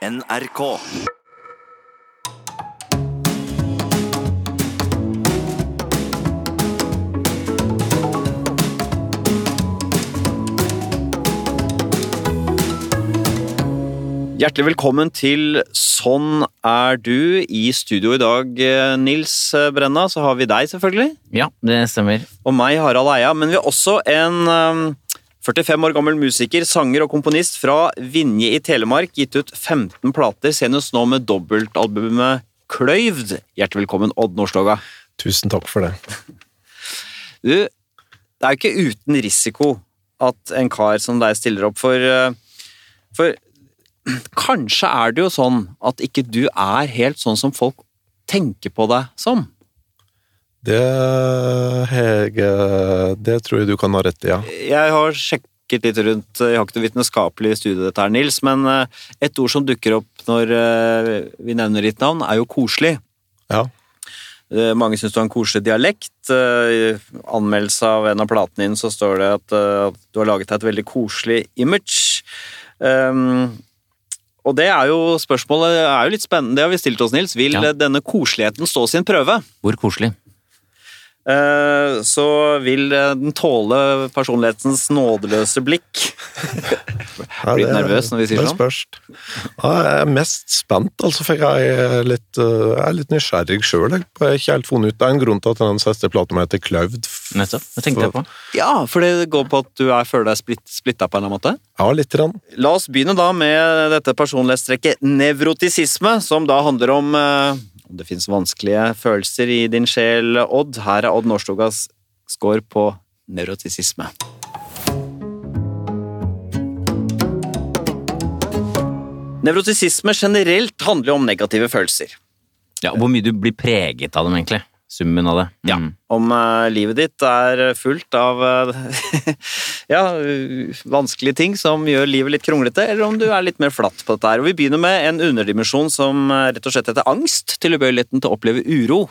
NRK. Hjertelig velkommen til Sånn er du. I studio i dag, eh, Nils Brenna, så har vi deg, selvfølgelig. Ja, det stemmer. Og meg, Harald Eia. Men vi har også en um, 45 år gammel musiker, sanger og komponist fra Vinje i Telemark. Gitt ut 15 plater, senest nå med dobbeltalbumet Kløyvd. Hjertelig velkommen, Odd Nordstoga. Tusen takk for det. Du, det er jo ikke uten risiko at en kar som deg stiller opp, for, uh, for kanskje er det jo sånn at ikke du er helt sånn som folk tenker på deg som. Det, Hege, det tror jeg du kan ha rett i, ja. Jeg har sjekket litt rundt, jeg har ikke noe vitenskapelig studie dette her, Nils, men eh, et ord som dukker opp når eh, vi nevner ditt navn, er jo koselig. Ja. Eh, Mange syns du har en koselig dialekt. I anmeldelse av en av platene dine så står det at at du har laget deg et veldig koselig image. Um, og det er jo spørsmålet er jo litt spennende, det har vi stilt oss, Nils. Vil Ja. denne koseligheten stå sin prøve? Hvor koselig. Eh, så vil eh, den tåle personlighetens nådeløse blikk. Ja, Blir det- nervøs når vi sier det sånn? spørs. Ja, jeg er mest spent, altså, for jeg er litt, uh, jeg er litt nysgjerrig sjøl. Jeg har ikke helt funnet ut Det er en grunn til at den siste plata mi heter Klauvd. Nettopp. Det tenkte jeg på. Ja, for det går på at du er, føler deg splitt, splitta på en eller annen måte? Ja, litt. Rann. La oss begynne da med dette personlighetstrekket nevrotisisme, som da handler om eh, om det finnes vanskelige følelser i din sjel, Odd. Her er Odd Nordstogas score på nevrotisisme. Nevrotisisme generelt handler jo om negative følelser. Ja, Hvor mye du blir preget av dem, egentlig. Summen av det. Ja. Mm. Om uh, livet ditt er fullt av uh, ja, uh, vanskelige ting som gjør livet litt kronglete, eller om du er litt mer flatt på dette her. Og vi begynner med en underdimensjon som uh, rett og slett heter angst, tilbøyeligheten til å oppleve uro.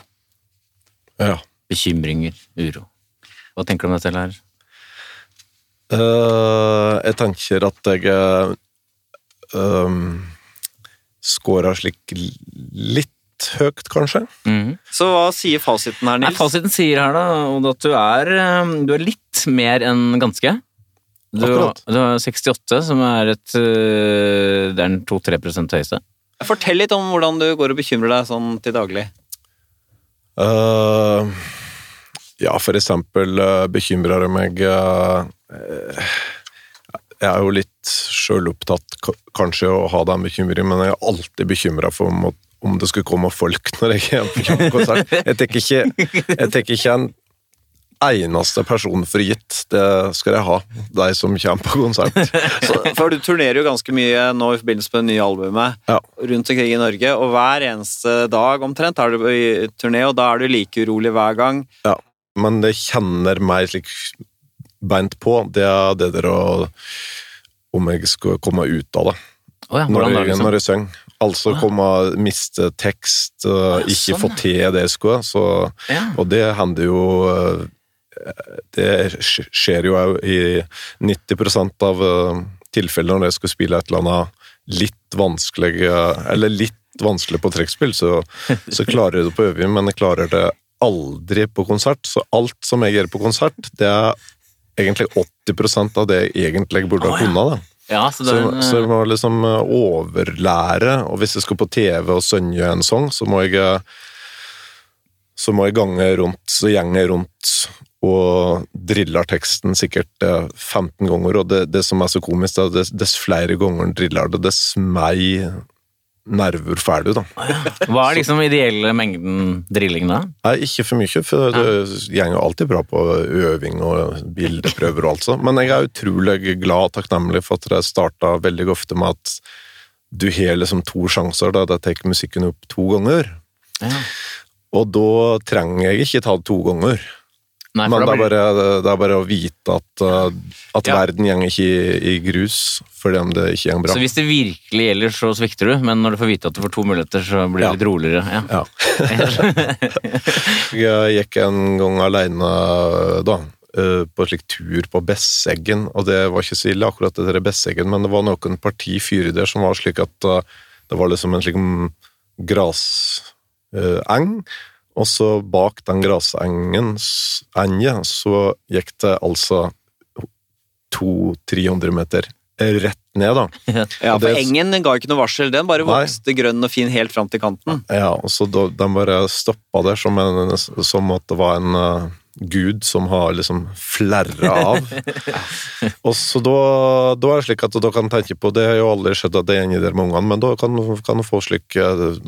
Ja. Bekymringer, uro. Hva tenker du om dette, her? Eh, jeg tenker at jeg uh, scorer slik litt høyt, kanskje. Mm. Så hva sier fasiten her, Nei, Nils? Fasiten sier her da at du er, eh, du er litt mer enn ganske. Du, du har 68, som er et eh, Det er den 2-3 høyeste. Fortell litt om hvordan du går og bekymrer deg sånn til daglig. Uh, ja, for eksempel uh, bekymrer jeg meg eh, Jeg er jo litt sjølopptatt, kanskje, å ha den bekymringen, men jeg er alltid bekymra for om, om det skulle komme folk når jeg er på konsert. Jeg tenker ikke, jeg tenker ikke en eneste person for gitt. Det skal jeg ha, de som kommer på konsert. Så, for du turnerer jo ganske mye nå i forbindelse med det nye albumet Ja. rundt omkring i Norge, og hver eneste dag omtrent er du i turné, og da er du like urolig hver gang. Men det kjenner meg slik beint på, det er det der å Om jeg skal komme ut av det. Å ja, når jeg, liksom? når jeg synger. Altså oh ja. komme, miste tekst, uh, ja, ikke sånn, få til det jeg skulle. Så, og det hender jo uh, Det skjer jo òg i 90 av uh, tilfellene når jeg skulle spille et eller annet litt vanskelig uh, Eller litt vanskelig på trekkspill, så, så klarer jeg det på øving, men jeg klarer det aldri på konsert. Så alt som jeg gjør på konsert, det er egentlig 80% av det jeg egentlig burde ha kunnet. Ja, så den, Så, så jeg må liksom eh, overlære, og hvis jeg skal på TV og synge en sang, så må jeg eh, så må jeg gange rundt, så gjenger rundt og driller teksten sikkert eh, 15 ganger, og det, det som er så komisk, er at dess, dess flere ganger en driller det, dess mer nerver ferdig, da. Hva er liksom ideelle mengden drilling da? Nei, ikke for mye, for det går alltid bra på øving og bildeprøver og alt sånt, men jeg er utrolig glad og takknemlig for at det starta veldig ofte med at du har liksom to sjanser, da jeg tar musikken opp to ganger. Ja. Og da trenger jeg ikke ta det to ganger. Nei, Men det er, bare, det er bare å vite at, uh, at Ja. verden går ikke i, i grus fordi om det ikke går bra. Så hvis det virkelig gjelder, så svikter du, men når du får vite at du får to muligheter, så blir det Ja. litt roligere. Ja. Jeg gikk en gang alene da, eh, på en slik tur på Besseggen, og det var ikke så ille akkurat det der Besseggen, men det var noen parti fyrer der som var slik at eh, Det var liksom en slik graseng, og så bak den grasengen så gikk det altså 200-300 meter rett ned, da. Ja, for det- engen ga ikke noe varsel. Den bare Nei. vokste grønn og fin helt fram til kanten. Ja, og så da, den bare stoppa der som, en, som at det var en uh, gud som har liksom flerra av. og så da, da er det slik at du da kan tenke på Det har jo aldri skjedd at det er inni der med ungene, men da kan, kan du få slik eh,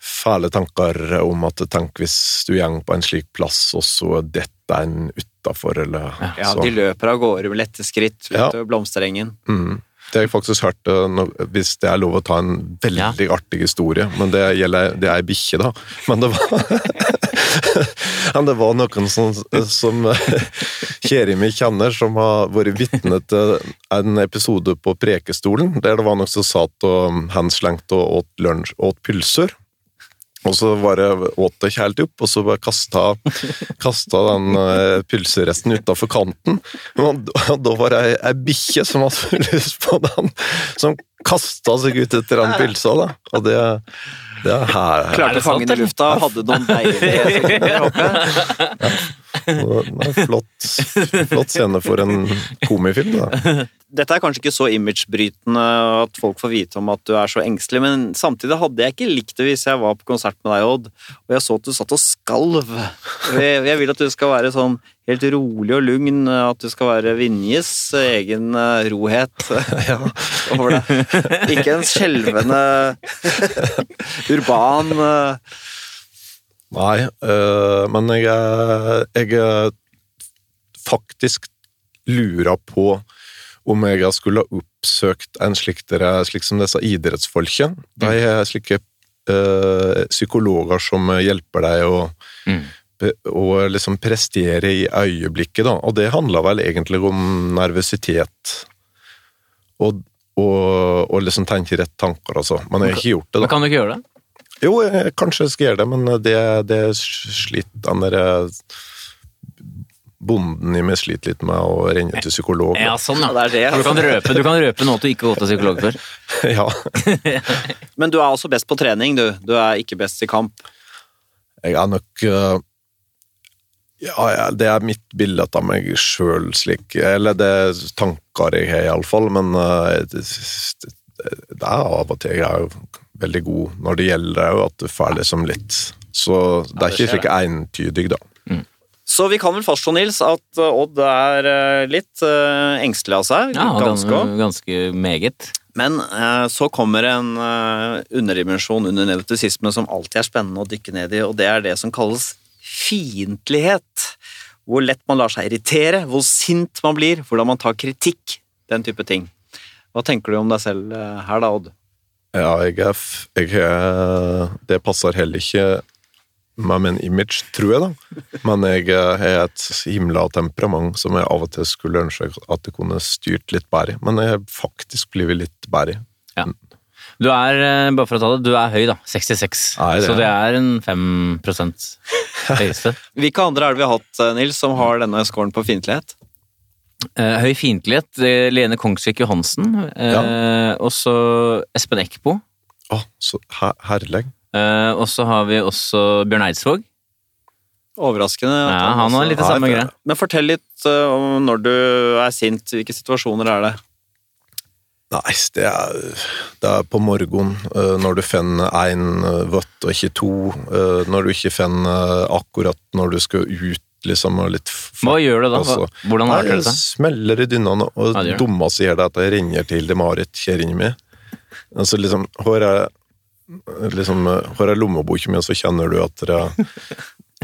fæle tanker om at tenk hvis du går på en slik plass, og så detter en utafor, eller Ja, så. De løper av gårde med lette skritt Ja. blomsterengen. Mm. Det har jeg faktisk hørt, eh, hvis det er lov å ta en veldig artig historie, men det gjelder det er ei bikkje, da. Men det var Men det var noen som, som Kjeri mi kjenner, som har vært vitne til en episode på Prekestolen, der det var noen som satt og henslengte og åt lunsj, åt pølser. Og så bare åt det ikke helt opp, og så bare kasta, kasta den eh, pølseresten utafor kanten. Og da var det ei, ei bikkje som hadde lyst på den, som kasta seg ut etter den pølsa. da. Og det, det her, her. Klarte det å fange sant, den i lufta, hadde noen deilige sekunder der oppe. Er flott, flott scene for en komifilm. da. Dette er kanskje ikke så imagebrytende at folk får vite om at du er så engstelig, men samtidig hadde jeg ikke likt det hvis jeg var på konsert med deg, Odd, og jeg så at du satt og skalv. Jeg, jeg vil at du skal være sånn helt rolig og lugn, at du skal være Vinjes egen rohet rohet over deg. Ikke en skjelvende urban eh, Nei, øh, men jeg, jeg faktisk lurer på om jeg skulle ha oppsøkt en slik, dere, slik som disse idrettsfolkene. De er slike øh, psykologer som hjelper deg å, Mm. Å liksom prestere i øyeblikket, da. Og det handler vel egentlig om nervøsitet. Og, og, og liksom tenke rett tanker, altså. Men jeg har ikke gjort det, Men da. kan du ikke gjøre det? Jo, jeg, kanskje jeg skal gjøre det, men det, det sliter den der Bonden i meg sliter litt med å renne til psykolog. da. Ja, sånn, Ja, det er det. Du kan røpe, du kan røpe noe at du ikke har gått til psykolog før. Ja. Men du er også best på trening, du. Du er ikke best i kamp. Jeg er nok øh, ja, ja, det er mitt bilde av meg sjøl slik Eller det er tanker jeg har, iallfall, men uh, det, det, det er av og til jeg er jo veldig god når det gjelder òg, at du får liksom litt Så det er ikke slik entydig, da. Så vi kan vel fastslå, Nils, at uh, Odd er uh, litt uh, engstelig av seg. Ja, ganske ganske, ganske meget. Men uh, så kommer en uh, underdimensjon under nevrotisisme som alltid er spennende å dykke ned i, og det er det som kalles fiendtlighet. Hvor lett man lar seg irritere, hvor sint man blir, hvordan man tar kritikk. Den type ting. Hva tenker du om deg selv uh, her da, Odd? Ja, jeg er, jeg er Det passer heller ikke med min image, tror jeg, da. Men jeg eh, har et himla temperament som jeg av og til skulle ønske at jeg kunne styrt litt bedre. Men jeg har faktisk blitt litt bedre. Du er, eh, bare for å ta det, du er høy, da. 66. Nei, det Så det er en 5 høyeste. Hvilke andre er det vi har hatt, uh, Nils, som har denne scoren på fiendtlighet? Eh, høy fiendtlighet. eh, Lene Kongsvik Johansen. eh, Og så Espen Eckbo. Å, så her, herlig. Eh, og så har vi også Bjørn Eidsvåg. Overraskende. Ja, han har litt det samme greia. Men fortell litt om når du er sint. Hvilke situasjoner er det? Nei, det er, det er på morgenen, eh, når du finner én vøtt og ikke to. eh, Når du ikke finner akkurat når du skal ut, liksom. Og litt f- Hva gjør du da? Altså, hvordan er det det seg? smeller i dynnene, og Ja, det gjør det. at jeg ringer til det Marit, kjerringa mi. Altså, liksom, hvor er, liksom, hvor er lommeboka mi, og så kjenner du at det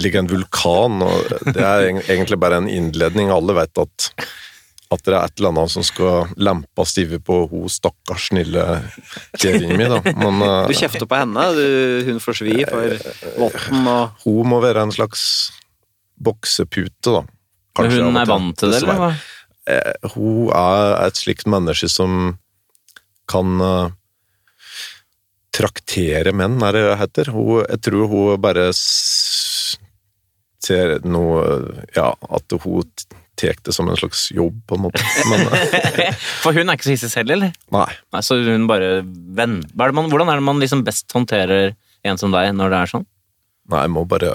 ligger en vulkan, og det er egentlig bare en innledning. Alle vet at at det er et eller annet som skal lempe stive på hun stakkars snille kjerringa mi, da. Men eh, Du kjefter på henne, du, hun får svi for votten og hun må være en slags boksepute, da. Men Kanskje av hun er vant til det, eller? hva? Eh, hun er et slikt menneske som kan eh, traktere menn, er det det heter. Hun, jeg tror hun bare ser noe Ja, at hun tar det som en slags jobb, på en måte. Men eh, For hun er ikke så hissig selv, eller? nei. Nei, så hun bare venn. Man, hvordan er det man liksom best håndterer en som deg når det er sånn? Nei, jeg må bare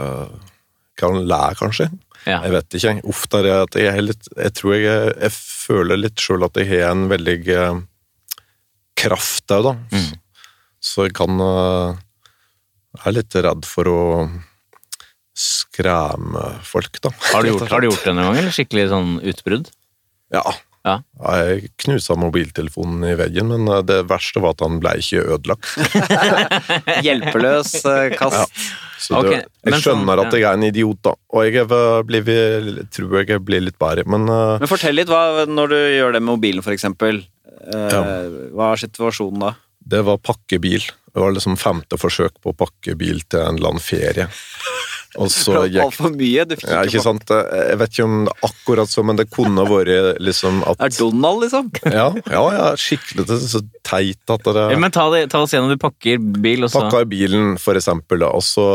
Kan le, kanskje? Ja. Jeg vet ikke. Ofte er det at jeg er litt Jeg tror jeg, jeg føler litt sjøl at jeg har en veldig eh, kraft òg, da. Mm. Så jeg kan eh, Jeg er litt redd for å skremme folk, da. Har du, gjort, har du gjort det noen gang, eller skikkelig sånn utbrudd? Ja. Ja. Jeg knusa mobiltelefonen i veggen, men eh, det verste var at han ble ikke ødelagt. Hjelpeløs kast. kast. Så okay. det, jeg skjønner sånn, at jeg er en idiot, da. Og jeg blir, vel- tror jeg blir litt bedre, men eh, Men fortell litt, hva, når du gjør det med mobilen, for eksempel. Eh, Ja. Hva er situasjonen da? det var pakkebil. Det var liksom femte forsøk på å pakke bil til en eller annen ferie. Og så gikk Altfor mye. Du fikk ja, ikke sant? Jeg vet ikke om det er akkurat så, men det kunne vært liksom at Er Donald, liksom? Ja, ja, ja skikkelig det er så teit at det Ja, Men ta, det, ta oss gjennom, du pakker bil, og så Pakker bilen, for eksempel, da, og så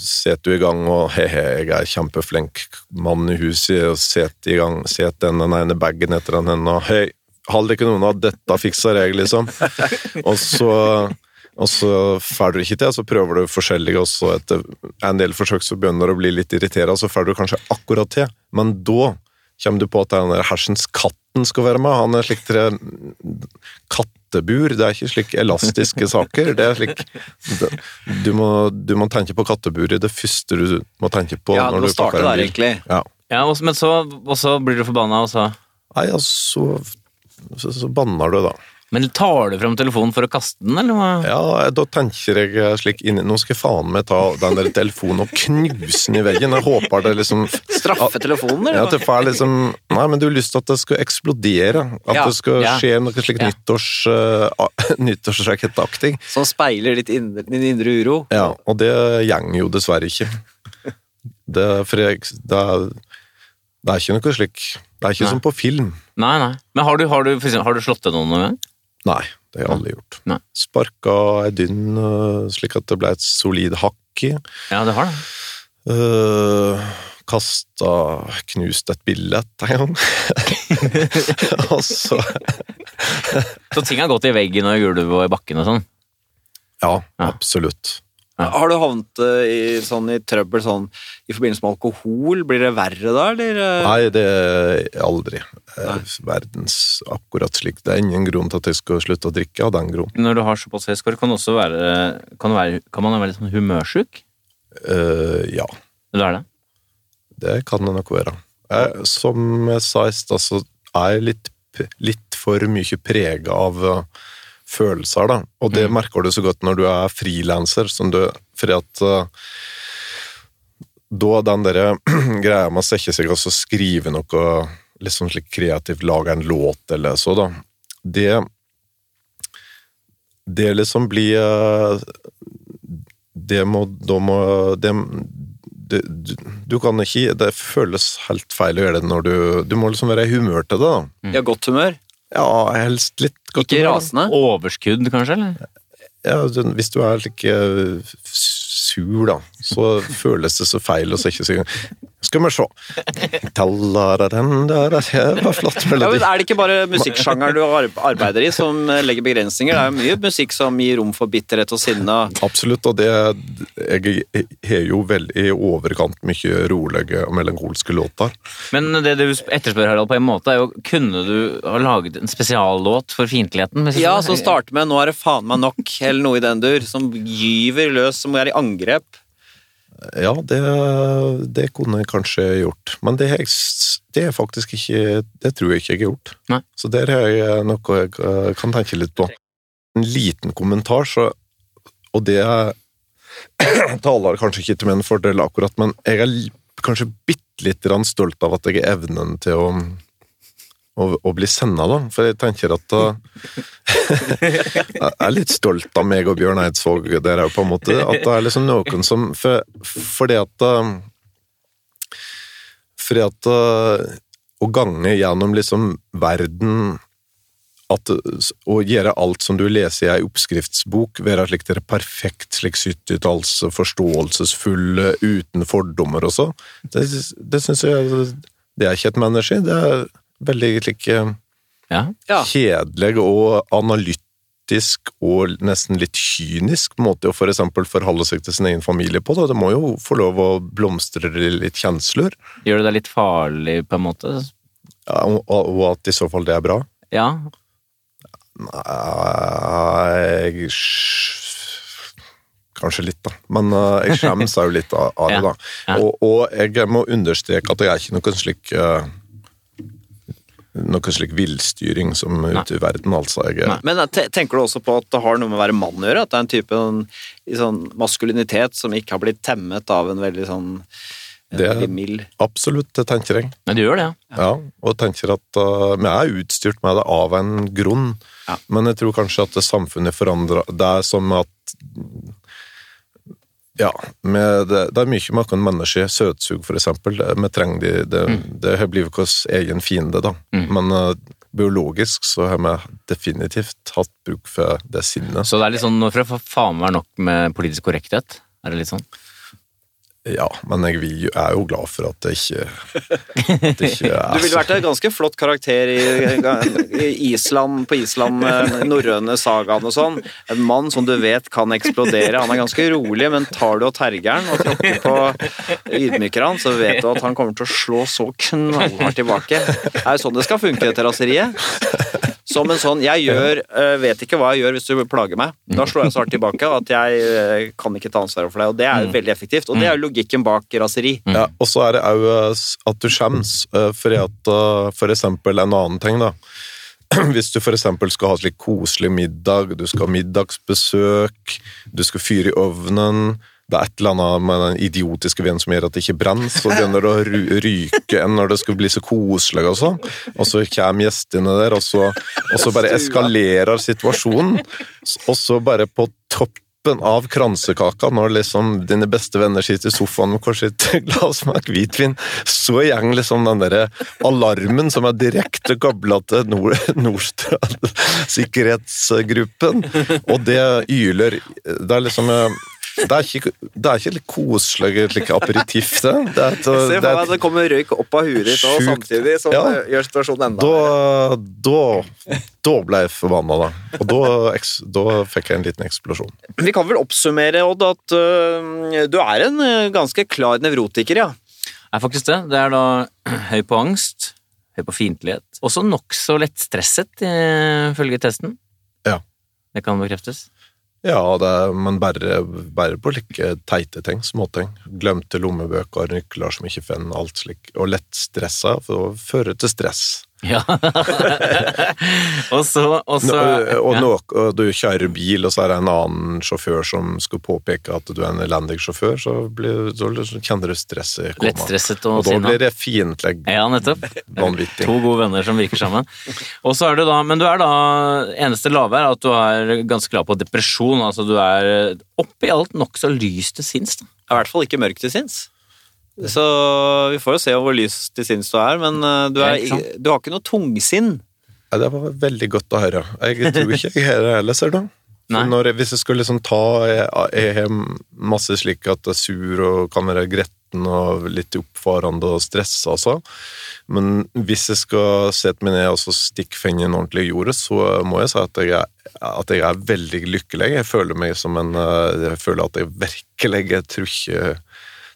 setter du i gang, og he-he, jeg er kjempeflink mann i huset, og setter i gang, setter den ene bagen etter den ene, og hei, hold ikke noen av dette fikser jeg, liksom. Og så, og så får du ikke til, så prøver du forskjellige, og så etter en del forsøk så begynner du å bli litt irriteret, og så får du kanskje akkurat til, men da kommer du på at den der hersens katten skal være med, han er slik tre kattebur, det er ikke slik elastiske saker, det er slik du må, du må tenke på katteburet det første du må tenke på Ja, du når må du starte der, egentlig. Ja. Ja, og, så- men så, og så blir du forbanna, og så Nei, altså, så, så banner du da. Men tar du fram telefonen for å kaste den, eller hva? Ja, da tenker jeg slik inni, nå skal jeg faen meg ta den der telefonen og knuse den i veggen, jeg håper det liksom Straffe telefonen, Ja, eller? at det får liksom Nei, men du har lyst til at det skal eksplodere. At Ja, det skal ja. skje noe slikt Ja. nyttårs, uh, nyttårsrakettaktig. Som speiler ditt indre, din indre uro. Ja, og det gjenger jo dessverre ikke. Det, for jeg, det, er, det er ikke noe slik Det er ikke Nei. som på film. Nei, nei. Men har du, har du, eksempel, har du slått til noen noen gang? Nei, det har jeg aldri gjort. Nei. Sparka ei dynn øh, slik at det ble et solid hakk i. Ja, det har det. Uh, kasta Knust et billett en gang. og så Så ting har gått i veggen og i gulvet og i bakken og sånn? Ja, Ja. absolutt. Har du havnet eh, i, sånn, i trøbbel sånn, i forbindelse med alkohol? Blir det verre da, eller? eh? Nei, det er aldri. Nei. Verdens akkurat slik. Det er ingen grunn til at jeg skal slutte å drikke av den grunn. Når du har såpass høy score, kan, også være, kan, være, kan man være litt sånn humørsjuk? Uh, ja, du er det? det kan det nok være. Jeg, som jeg sa i stad, så er jeg litt, litt for mye prega av eh, følelser, da. Og det Mm. merker du så godt når du er frilanser, som du Fordi at uh, da den der greia med å sette seg og skrive noe liksom slik kreativt, lage en låt eller så, da, det Det liksom blir eh, Det må Da må det, det, du, du kan ikke Det føles helt feil å gjøre det når du Du må liksom være i humør til det, da. Ja, godt humør? Ja, helst litt godt Ikke rasende? Overskudd, kanskje? eller? Ja, hvis du er like sur, da, så føles det så feil å ikke si Skal vi se Det var flott Ja, melodi. men Er det ikke bare musikksjangeren du arbeider i som eh, legger begrensninger? Det er jo mye musikk som gir rom for bitterhet og sinne. Absolutt, og det Jeg har jo vel i overkant mye rolige og melankolske låter. Men det du etterspør, Harald, på en måte, er jo Kunne du ha laget en spesiallåt for fiendtligheten? Ja, som starter med 'Nå er det faen meg nok', eller noe i den dur. Som gyver løs, som er i angrep. Ja, det, det kunne jeg kanskje gjort, men det, er faktisk ikke Det tror jeg ikke jeg har gjort. Nei. Så der har jeg noe jeg eh, kan tenke litt på. En liten kommentar, så Og det taler kanskje ikke til min fordel akkurat, men jeg er kanskje bitte grann stolt av at jeg har evnen til å å, å bli senda, da. For jeg tenker at da Jeg er litt stolt av meg og Bjørn Eidsvåg der òg, på en måte. At det er liksom noen som for, Fordi at uh, Fordi at uh, Å gange gjennom liksom verden at, Å gjøre alt som du leser i ei oppskriftsbok, være slik er perfekt, slik 70-talls forståelsesfull, uten fordommer og så, det, det syns jeg Det er ikke et menneske, det er veldig like, Ja. Ja. kjedelig og analytisk og nesten litt kynisk måte å for eksempel forholde seg til sin egen familie på. Da. Det må jo få lov å blomstre litt kjensler, Gjør det deg litt farlig, på en måte? ja, og, og at i så fall det er bra. Ja. Nei jeg, Kanskje litt, da. Men uh, jeg skjemmes jo litt av, av det, da. ja. Og, og jeg må understreke at jeg er ikke noen slik eh, noen slik villstyring som er ute i verden, altså. Jeg, er- Men tenker du også på at det har noe med å være mann å gjøre? At det er en type en, i sånn maskulinitet som ikke har blitt temmet av en veldig sånn en Det- er mild absolutt, det tenker jeg. Men du gjør det, ja. Ja, og tenker at uh, vi er utstyrt med det av en grunn, Ja. men jeg tror kanskje at det samfunnet forandrer Det er som at Ja, med det, det er mye med oss mennesker, søtsug for eksempel, vi trenger de, det, det har blitt vår egen fiende, da. Mm. Men uh, biologisk så har vi definitivt hatt bruk for det sinnet. Så det er litt sånn for får det faen meg nok med politisk korrekthet? Er det litt sånn? Ja, men jeg er jo glad for at det ikke, at det ikke er Du ville vært en ganske flott karakter i, Island, på Island, eh, norrøne sagaen og sånn. En mann som du vet kan eksplodere. Han er ganske rolig, men tar du og terger han og tråkker på ydmyker han, så vet du at han kommer til å slå så knallhardt tilbake. Det er jo sånn det skal funke, dette raseriet. Som en sånn Jeg gjør, eh, vet ikke hva jeg gjør hvis du plager meg. Da slår jeg så hardt tilbake at jeg eh, kan ikke ta ansvaret for deg. Og det er jo veldig effektivt. Og det er jo logikken bak raseri. Ja, og så er det òg at du skjems, eh, fordi at eh, for eksempel en annen ting, da. Hvis du for eksempel skal ha slik koselig middag, du skal ha middagsbesøk, du skal fyre i ovnen det er et eller annet med den idiotiske veden som gjør at det ikke brenner, så begynner det å ryke enn når det skulle bli så koselig og så Og så kommer gjestene der, og så, og så bare eskalerer situasjonen. Og så bare på toppen av kransekaka, når liksom dine beste venner sitter i sofaen med kanskje et glass med hvitvin, så gjeng liksom den der alarmen som er direkte kobla til Nord Nordstrand sikkerhetsgruppen, og det yler Det er liksom eh, det er ikke, det er ikke litt koselig like aperitiff, det. det, er et, Se for meg at det kommer røyk opp av huet ditt og samtidig, som Ja. gjør situasjonen enda da, verre. da, da ble jeg forbanna, da. Og da, da fikk jeg en liten eksplosjon. Vi kan vel oppsummere, Odd, at uh, du er en øh, ganske klar nevrotiker, ja. Er faktisk det. Det er da høy på angst, høy på fiendtlighet. Også nokså lettstresset, ifølge testen. Ja. Det kan bekreftes. Ja, er- men bare, bærer, på like teite ting, småting. Glemte lommebøker, nøkler som ikke finner, alt slik. Og lett stressa, for det fører til stress. Ja. og så, og så Nå, og ja. nå, og du kjører bil, og så er det en annen sjåfør som skal påpeke at du er en elendig sjåfør, så, blir, så kjenner du stresset komme. Lettstresset og, Og da blir det fiendtlig Ja, nettopp. vanvittig. To gode venner som virker sammen. Og så er du da, Men du er da Eneste lave er at du er ganske glad på depresjon. Altså du er oppi alt nokså lys til sinns. I hvert fall ikke mørk til sinns. Så vi får jo se hvor lys til sinns du er, men øh, du, er, du har ikke noe tungsinn. Ja, det var veldig godt å høre. Jeg tror ikke jeg har det heller, ser du. Når hvis jeg skulle liksom ta Jeg jeg har masse slik at jeg er sur og kan være gretten og litt oppfarende og stressa, altså. Men hvis jeg skal sette meg ned og så stikke fingeren ordentlig i jordet, så må jeg si at jeg, er, at jeg er veldig lykkelig. Jeg føler meg som en eh, Jeg føler at jeg virkelig Jeg tror ikke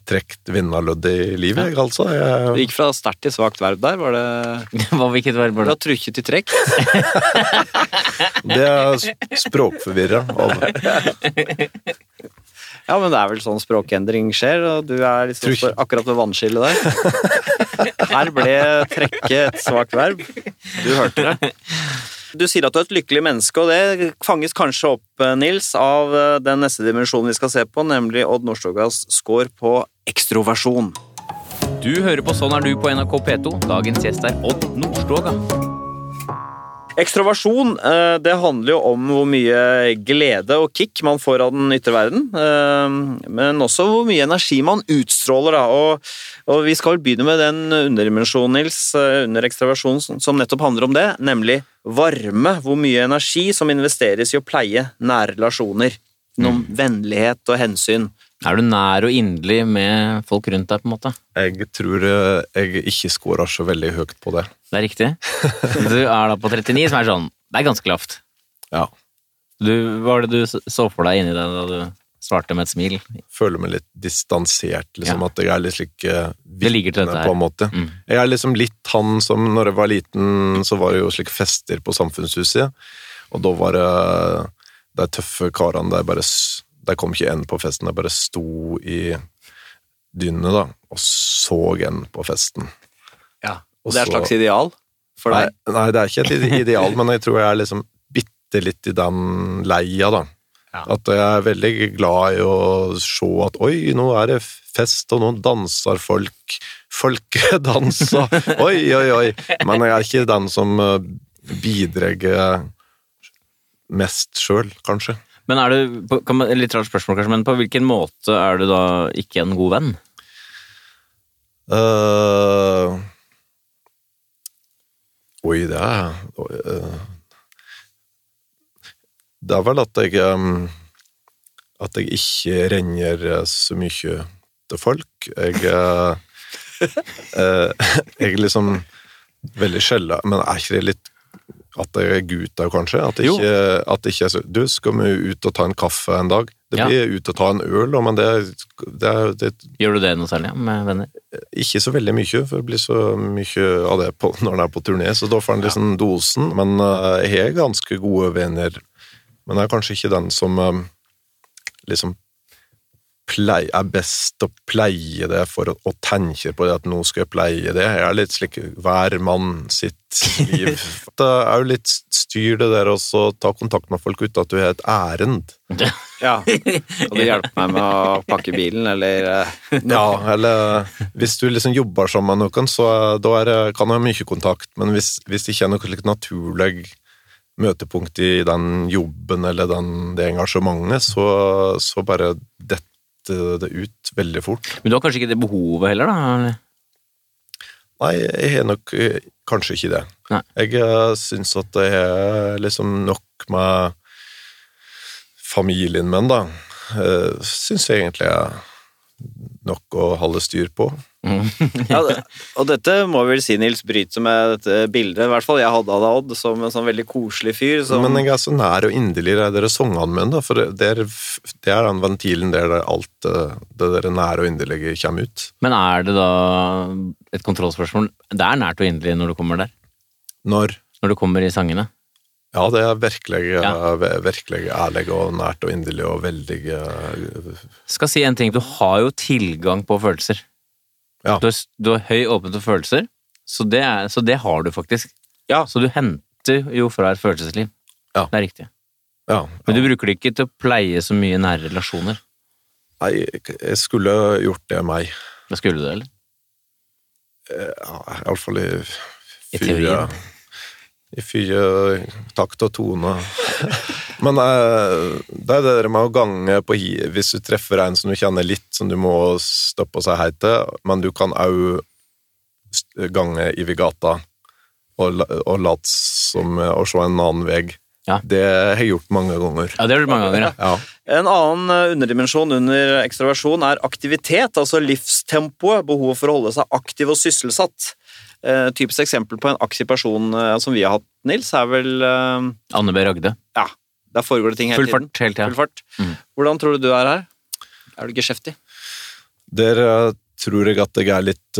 trukket vinnerloddet i livet, ja. altså. Du Det gikk fra sterkt til svakt verb der. Var det Hva hvilket verb var det? fra trukket til trekk? det er språkforvirra Ja, men det er vel sånn språkendring skjer, og du er liksom Trykk. akkurat ved vannskillet der. Her ble trekket et svakt verb. Du hørte det. Du sier at du er et lykkelig menneske, og det fanges kanskje opp, eh, Nils, av eh, den neste dimensjonen vi skal se på, nemlig Odd Nordstogas score på ekstroversjon. Du hører på Sånn er du på NRK P2. Dagens gjest er Odd Nordstoga. Ekstroversjon eh, det handler jo om hvor mye glede og kick man får av den ytre verden, men også hvor mye energi man utstråler. Da. Og, og vi skal begynne med den underdimensjonen, Nils, eh, under ekstroversjon, som- nettopp handler om det, nemlig varme. Hvor mye energi som investeres i å pleie nære relasjoner. Gjennom vennlighet og hensyn. Er du nær og inderlig med folk rundt deg, på en måte? Jeg tror eh, jeg ikke scorer så veldig høyt på det. Det er riktig. Du er da på 39, som er sånn Det er ganske lavt. Ja. Du, hva var det du så for deg inni det da du svarte med et smil? Føler meg litt distansert, liksom. Ja. At jeg er litt slik vitne, Det ligger til dette her. på en måte. Mm. Jeg er liksom litt han som når jeg var liten, så var det jo slike fester på Samfunnshuset. Og da var det de tøffe karene der bare De kom ikke inn på festen, de bare sto i dynene, da, og så en på festen. Ja. Og det er et slags ideal for Nei, deg? nei, det er ikke et ideal, men jeg tror jeg er liksom bitte litt i den leia, da. Ja. At jeg er veldig glad i å se at oi, nå er det fest, og nå danser folk. Folkedanser. Oi, oi, oi. Men jeg er ikke den som eh, bidrar mest sjøl, kanskje. Men er du, kan man, Litt rart spørsmål, kanskje, men på hvilken måte er du da ikke en god venn? Uh, oi, det er eh, Det er vel at jeg At jeg ikke renner så mye til folk. Jeg eh, eh, Jeg liksom veldig sjelden Men er ikke det litt at jeg er gutt òg, kanskje? At jeg ikke, at jeg ikke er så Du, skal vi ut og ta en kaffe en dag? Det Ja. blir ut og ta en øl, men det, det, det Gjør du det noe særlig med venner? ikke så veldig mye, for det blir så mye av det på, når en er på turné, så da får en liksom dosen. Men eh, jeg har ganske gode venner, men jeg er kanskje ikke den som eh, liksom plei, er best å pleie det for å, å tenke på det at nå skal jeg pleie det. Jeg er litt slik hver mann sitt liv. Det er jo litt styr det der også ta kontakt med folk uten at du har et ærend. Ja. Og du hjelper meg med å pakke bilen, eller eh, Ja, eller hvis du liksom jobber sammen med noen, så da er kan du ha mye kontakt, men hvis, hvis det ikke er noe slik naturlig møtepunkt i den jobben eller den, det engasjementet, så, så bare detter det ut veldig fort. Men du har kanskje ikke det behovet heller, da? Eller? Nei, jeg har nok eh, kanskje ikke det. Nei. Jeg uh, syns at det er liksom nok med familien min, da. Uh, syns jeg egentlig er nok å holde styr på. Ja, det- Og dette må vi vel si, Nils, bryter med dette bildet, i hvert fall jeg hadde av deg, Odd, som en sånn veldig koselig fyr. Som, Men jeg er så nær og inderlig det dere sangene mine, da, for det, det, er, det er den ventilen der alt eh, det der nære og inderlige kommer ut. Men er det da et kontrollspørsmål? Det er nært og inderlig når du kommer der? Når Når du kommer i sangene? Ja, det er virkelig, Ja. eh, virkelig ærlig og nært og inderlig og veldig eh, Skal si en ting, du har jo tilgang på følelser. Ja. Du, har, du har høy åpent for følelser, så det, er, så det har du faktisk. Ja. Så du henter jo fra et følelsesliv. Ja. Det er riktig. Ja. Men du bruker det ikke til å pleie så mye nære relasjoner. Nei, jeg skulle gjort det meg. Da skulle du det, eller? Ja, Iallfall i I teorien. I fyr, takt og tone. Men eh, det er det der med å gange på hi Hvis du treffer en som du kjenner litt, som du må stoppe og si hei til, men du kan òg gange i gata og, og late som å se en annen vei. Ja. Det har jeg gjort mange ganger. Ja, det har du gjort mange ganger, ja. Ja. En annen eh, underdimensjon under ekstraversjon er aktivitet, altså livstempoet, behovet for å holde seg aktiv og sysselsatt. Eh, typisk eksempel på en aktiv person eh, som vi har hatt, Nils, er vel eh, Anne B. Ragde. Ja, der foregår det ting hele Full tiden. fart hele tiden. Full fart. Mm. Hvordan tror du du er her? Er du geskjeftig? Der tror jeg at jeg er litt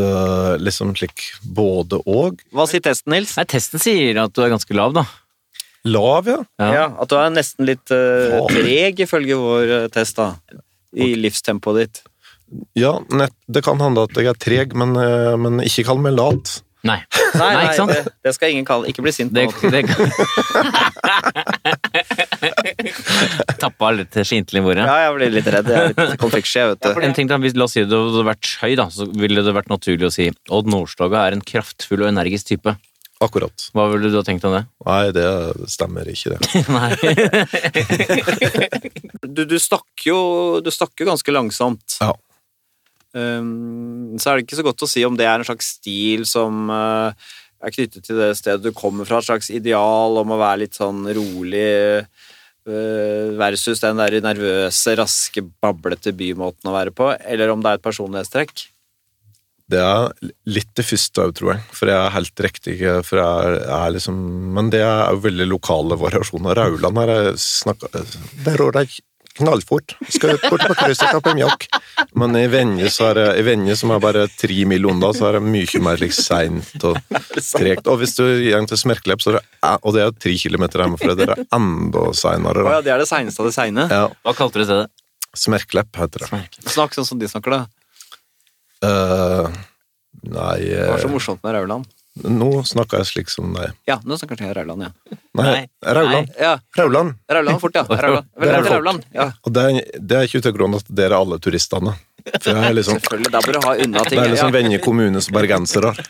liksom slik både og. Hva sier testen, Nils? Nei, testen sier at du er ganske lav, da. Lav, ja. Ja. Ja, At du er nesten litt treg, ifølge vår test, da. I livstempoet ditt. Ja, nett, det kan hende at jeg er treg, men, men ikke kall meg lat. Nei. Nei, Nei, ikke sant? Det, det skal ingen kalle. Ikke bli sint på det Tappa litt skintlig bordet. Ja, jeg blir litt redd. Jeg er litt konfliktsky, vet du. En ting da, hvis, La oss si det hadde vært høy, da, så ville det vært naturlig å si Odd Nordstoga er en kraftfull og energisk type. Akkurat. Hva ville du ha tenkt om det? Nei, det stemmer ikke, det. Nei. Du, du stakk jo du snakker jo ganske langsomt. Ja. Um, så er det ikke så godt å si om det er en slags stil som uh, er knyttet til det stedet du kommer fra, et slags ideal om å være litt sånn rolig, uh, versus den der nervøse, raske, bablete bymåten å være på, eller om det er et personlighetstrekk. Det er litt det første òg, tror jeg. For jeg er helt riktig for jeg er, jeg er liksom, Men det er jo veldig lokale variasjoner. Rauland her snakka Der har det knallfort. Skal bort på krysset og tappe mjølk. Men i Venje, så er i Venje, som er bare tre mil unna, så er det mye mer like seint og tregt. Og hvis du går til Smerkelepp, så er det, og det er tre kilometer hjemmefra, det er enda seinere. Ja, det er det seineste av det seine. Ja, Hva kalte du stedet? Smerklepp heter det. Snakk sånn som de snakker, da. Uh, nei Det var så eh, morsomt med Rauland. Nå snakker jeg slik som deg. Ja, nå snakker jeg Rauland, ja. Nei. Rauland. Ja, Rauland. Rauland fort, ja. Rauland. Det er Velkommen til. Rauland. Ja, Og det er, det er ikke ute av grunnen at dere er alle turistene. For jeg er liksom, selvfølgelig. Da bør du ha unna ting. det er liksom ja. Venje kommunes bergensere.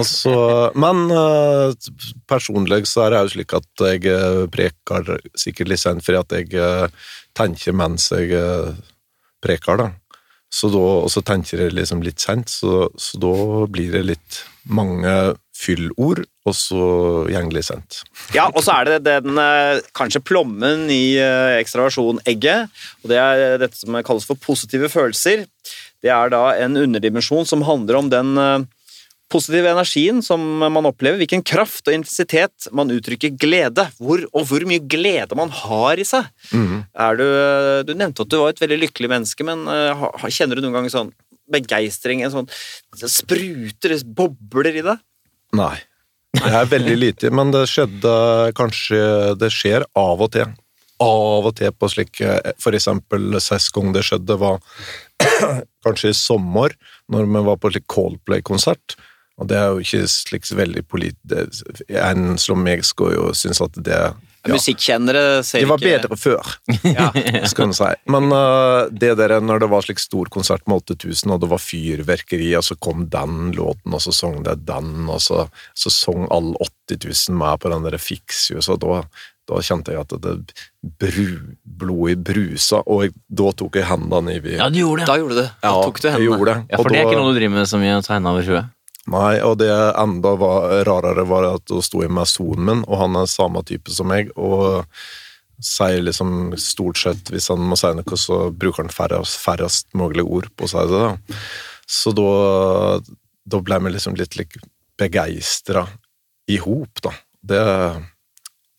Altså, men eh, personlig så er det jo slik at jeg eh, preker sikkert litt sent, fordi at jeg eh, tenker mens jeg preker, da. Så da, og så tenker jeg liksom litt sent, så, så da blir det litt mange fyllord, og så gjengelig det sent. Ja, og så er det den eh, kanskje plommen i eh, ekstraversjon-egget, og det er dette som kalles for positive følelser. Det er da en underdimensjon som handler om den eh, positive energien som man opplever, hvilken kraft og intensitet man uttrykker glede, hvor, og hvor mye glede man har i seg. Er du, eh, du nevnte at du var et veldig lykkelig menneske, men eh, kjenner du noen gang sånn begeistring, en sånn det spruter, det bobler i deg? Nei. Det er veldig lite, men det skjedde kanskje Det skjer av og til. Av og til på slik For eksempel sist gang det skjedde, var kanskje i sommer, når vi var på slik Coldplay-konsert. Og det er jo ikke slik veldig polit... En som meg skulle jo synes at det ja, Musikkjennere ser Det var ikke bedre før, Ja. skal man si. Men uh, det der når det var slik stor konsert med 8000, og det var fyrverkeri, og så kom den låten, og så sang det den, og så, så sang alle 80 000 med på den der Fixius, og da, da kjente jeg at det bru, blodet brusa, og jeg, da tok jeg hendene i Ja, du gjorde det. Da gjorde du det. Da Ja, tok du hendene. Ja, for Og det er da- ikke noe du driver med så mye å tegne over huet. Nei, og det enda var rarere var at hun sto med sonen min, og han er samme type som meg, og sier liksom stort sett, hvis han må si noe, så bruker han færrest, færrest mulig ord på å si det. da. Så da, da ble vi liksom litt like, begeistra i hop, da. Det,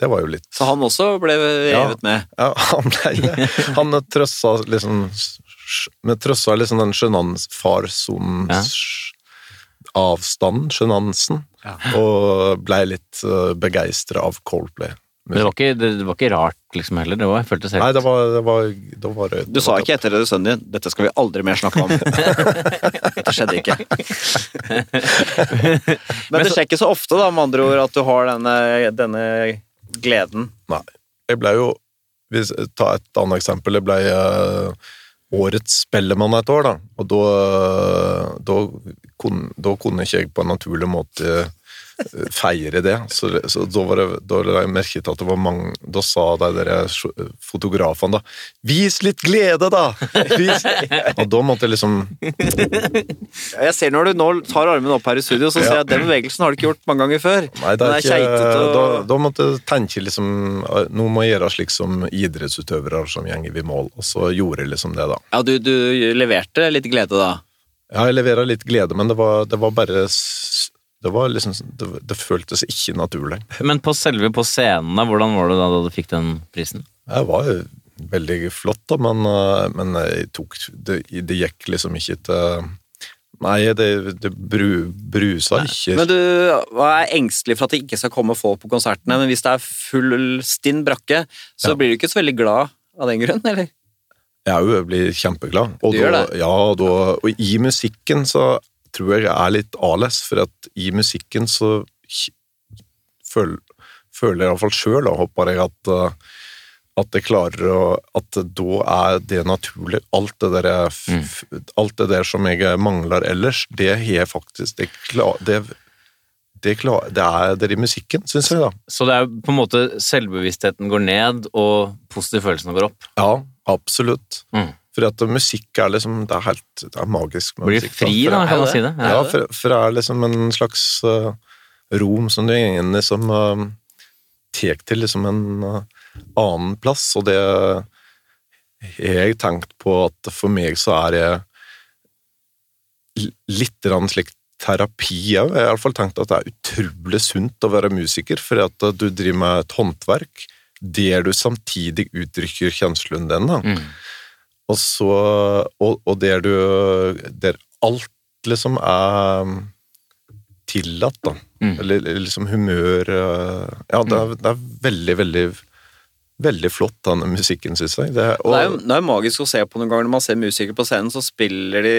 det var jo litt Så han også ble revet med. ja, han ble det. Han trøssa liksom Vi trøssa liksom den sjenans-farsonen avstanden, sjenansen, Ja. og blei litt uh, begeistra av Coldplay. Men det var, ikke, det, det var ikke rart liksom heller. Det var, jeg følte helt Nei, det var, det var, var det Du sa ikke etter det sønnen din 'dette skal vi aldri mer snakke om'. det skjedde ikke. Men det skjer ikke så ofte, da, med andre ord, at du har denne, denne gleden. Nei. Jeg ble jo hvis, Ta et annet eksempel. Jeg ble uh, årets Spellemann et år, da. Og da, da, kunne, da kunne ikke jeg på en naturlig måte eh, feire det. Så, så da var det, da la jeg merke til at det var mange Da sa de der fotografene da 'Vis litt glede, da!' Vis. Og da måtte jeg liksom Jeg ser Når du nå tar armen opp her i studio, så Ja. ser jeg at den bevegelsen har du ikke gjort mange ganger før. Nei, det er er ikke, og- da, da måtte jeg tenke liksom Nå må jeg gjøre slik som idrettsutøvere som gjenger i mål, og så gjorde jeg liksom det, da. Ja, du, du leverte litt glede da. Ja, jeg leverer litt glede, men det var, det var bare Det var liksom det, det føltes ikke naturlig. Men på selve på scenen, hvordan var det da, da du fikk den prisen? Det var jo veldig flott, da, men, eh, men jeg tok det, det gikk liksom ikke til Nei, det, det bru, brusa ikke. Men du er engstelig for at det ikke skal komme folk på konsertene, men hvis det er full stinn brakke, så Ja. blir du ikke så veldig glad av den grunn, eller? Jeg òg blir kjempeglad. Og, Du gjør det? ja, da, og i musikken så tror jeg jeg er litt annerledes, for at i musikken så k- føl, føler jeg iallfall sjøl, og håper jeg at eh, at jeg klarer å At da er det naturlig. Alt det der, jeg Mm. alt det der som jeg mangler ellers, det har jeg faktisk Det, klar, det, det, klar, det er det i musikken, syns jeg, da. Så det er på en måte selvbevisstheten går ned, og positive følelsene går opp. Ja, absolutt. Mm. For at musikk er liksom Det er helt det er magisk. med Blir musikk, fri, da, kan man si det. Ja, for, for det er liksom en slags uh, rom som du egentlig som uh, tar til liksom en uh, annen plass, og det jeg tenkt på at for meg så er det litt slik terapi òg. Jeg har iallfall tenkt at det er utrolig sunt å være musiker, for at du driver med et håndverk der du samtidig uttrykker kjønnslunden din, da. Mm. Og så Og, og der du Der alt liksom er tillatt, da. Mm. Eller liksom humør øh, Ja, det er, det er veldig, veldig Veldig flott, denne musikken, syns jeg. Det, og, Det er jo det er magisk å se på noen ganger når man ser musikere på scenen, så spiller de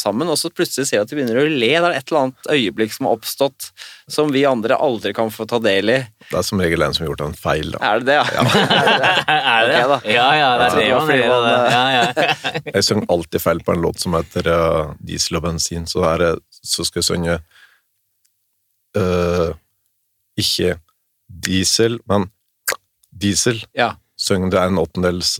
sammen, og så plutselig ser jeg at de begynner å le. Det er et eller annet øyeblikk som har oppstått som vi andre aldri kan få ta del i. det er som regel en som har gjort en feil, da. Er det det, ja? Er det det? Ja, ja, det er det man gjør. det. Ja, ja. Jeg synger alltid feil på en låt som heter uh, Diesel og bensin, så, er så skal jeg synge uh, ikke diesel, men diesel. ja. Synger det en åttendels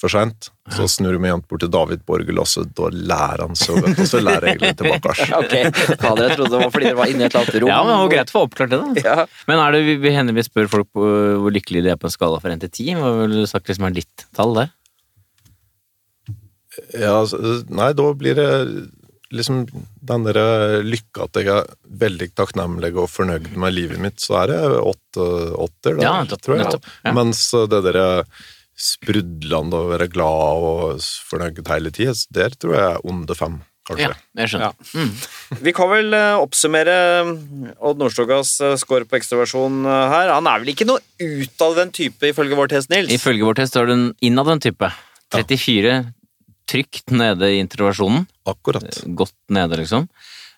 for seint, så snur vi igjen bort til David Borgel, og så da lærer han så godt, og så lærer jeg litt tilbake. Ok, Fader, jeg trodde det var fordi dere var inne i et eller annet rom. ja, men det var greit å få oppklart det, da. Ja. Men er det, vi, hender vi spør folk på hvor lykkelige de er på en skala fra 1 til 10? Hva ville du sagt liksom er ditt tall der? Ja, altså, nei, da blir det liksom den der lykka at jeg er veldig takknemlig og fornøyd med livet mitt, så er det åtte, åtter, da, Ja, tror jeg. nettopp, ja. Mens det der sprudlende og være glad og fornøyd hele tida, der tror jeg er onde fem, kanskje. Ja, jeg skjønner. Mm. Vi kan vel eh, oppsummere Odd Nordstogas eh, score på ekstraversjon eh, her. Han er vel ikke noe utadvendt type, ifølge vår test, Nils? Ifølge vår test er du en innadvendt type. 34 trygt nede i introversjonen. Akkurat. Godt nede, liksom.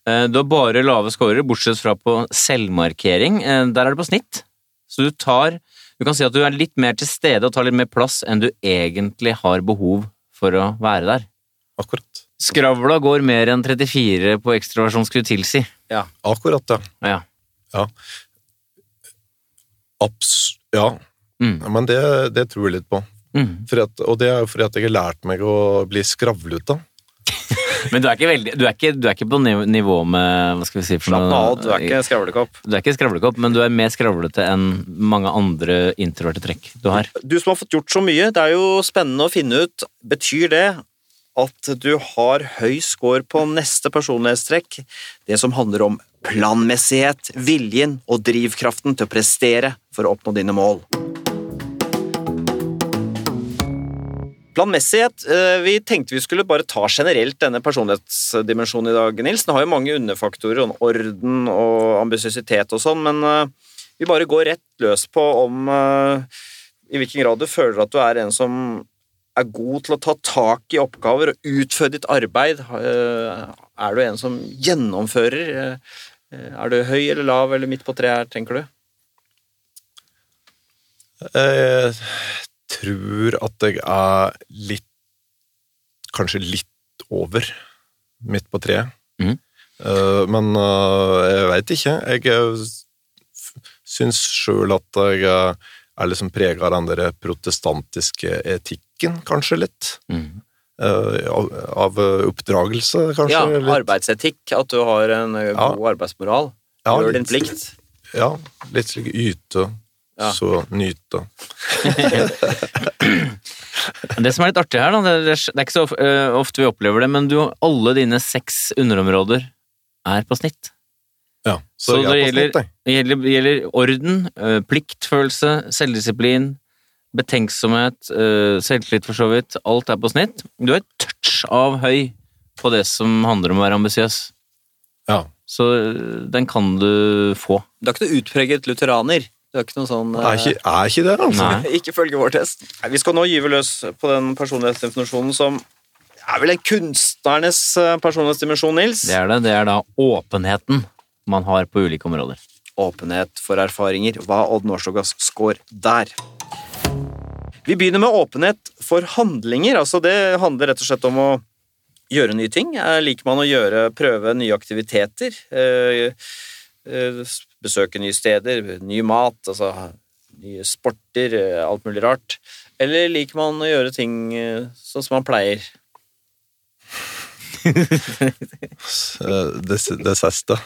Eh, Du har bare lave scorer, bortsett fra på selvmarkering. Eh, Der er det på snitt. Så du tar Du kan si at du er litt mer til stede og tar litt mer plass enn du egentlig har behov for å være der. Akkurat. Skravla går mer enn 34 på ekstraversjon, skulle tilsi. Akkurat, ja. Ja. Abs ja. Mm. Men det, det tror jeg litt på. Mm. At, og det er jo fordi at jeg har lært meg å bli skravlete. Men du er ikke, veldig, du er ikke, du er ikke på nivå med Hva skal vi si for Slapp av, du er ikke skravlekopp. Du er ikke skravlekopp, men du er mer skravlete enn mange andre introverte trekk du har. Du som har fått gjort så mye, det er jo spennende å finne ut Betyr det at du har høy score på neste personlighetstrekk? Det som handler om planmessighet, viljen og drivkraften til å prestere for å oppnå dine mål. Planmessighet. eh, Vi tenkte vi skulle bare ta generelt denne personlighetsdimensjonen i dag, Nils. Den har jo mange underfaktorer, om orden og ambisiøsitet og sånn, men eh, vi bare går rett løs på om eh, i hvilken grad du føler at du er en som er god til å ta tak i oppgaver og utføre ditt arbeid. Er du en som gjennomfører? Er du høy eller lav eller midt på treet her, tenker du? Jeg tror at jeg er litt Kanskje litt over midt på treet. Mm. Men eh, jeg veit ikke. Jeg eh, syns sjøl at jeg er liksom prega av den der protestantiske etikken, kanskje litt. Mm. Av, av oppdragelse, kanskje. Ja, litt. arbeidsetikk. At du har en god Ja. arbeidsmoral. Ja, Gjør din plikt. Ja, litt slik yte, Ja. så nyte. Det som er litt artig her, da, det er, er ikke så øh, ofte vi opplever det, men du, alle dine seks underområder er på snitt. Ja, Så, jeg er det på gjelder, snitt, det gjelder, gjelder orden, øh, pliktfølelse, selvdisiplin, betenksomhet, øh, selvtillit for så vidt. Alt er på snitt. Du har et touch av høy på det som handler om å være ambisiøs. Ja. Så den kan du få. Du er ikke noe utpreget lutheraner. Du er ikke noe sånn Er ikke, er ikke det, altså. Ikke følge vår test. Nei, Vi skal nå gyve løs på den personlighetsdefinisjonen som er vel en kunstnernes eh, personlighetsdimensjon, Nils? Det er det. Det er da åpenheten man har på ulike områder. Åpenhet for erfaringer. Hva Odd Nordstogas score der? Vi begynner med åpenhet for handlinger. altså Det handler rett og slett om å gjøre nye ting. Eh, Liker man å gjøre, prøve nye aktiviteter? eh, eh, Besøke nye steder, ny mat, altså nye sporter, eh, alt mulig rart. Eller liker man å gjøre ting eh, sånn som man pleier? Eh, Det, det siste.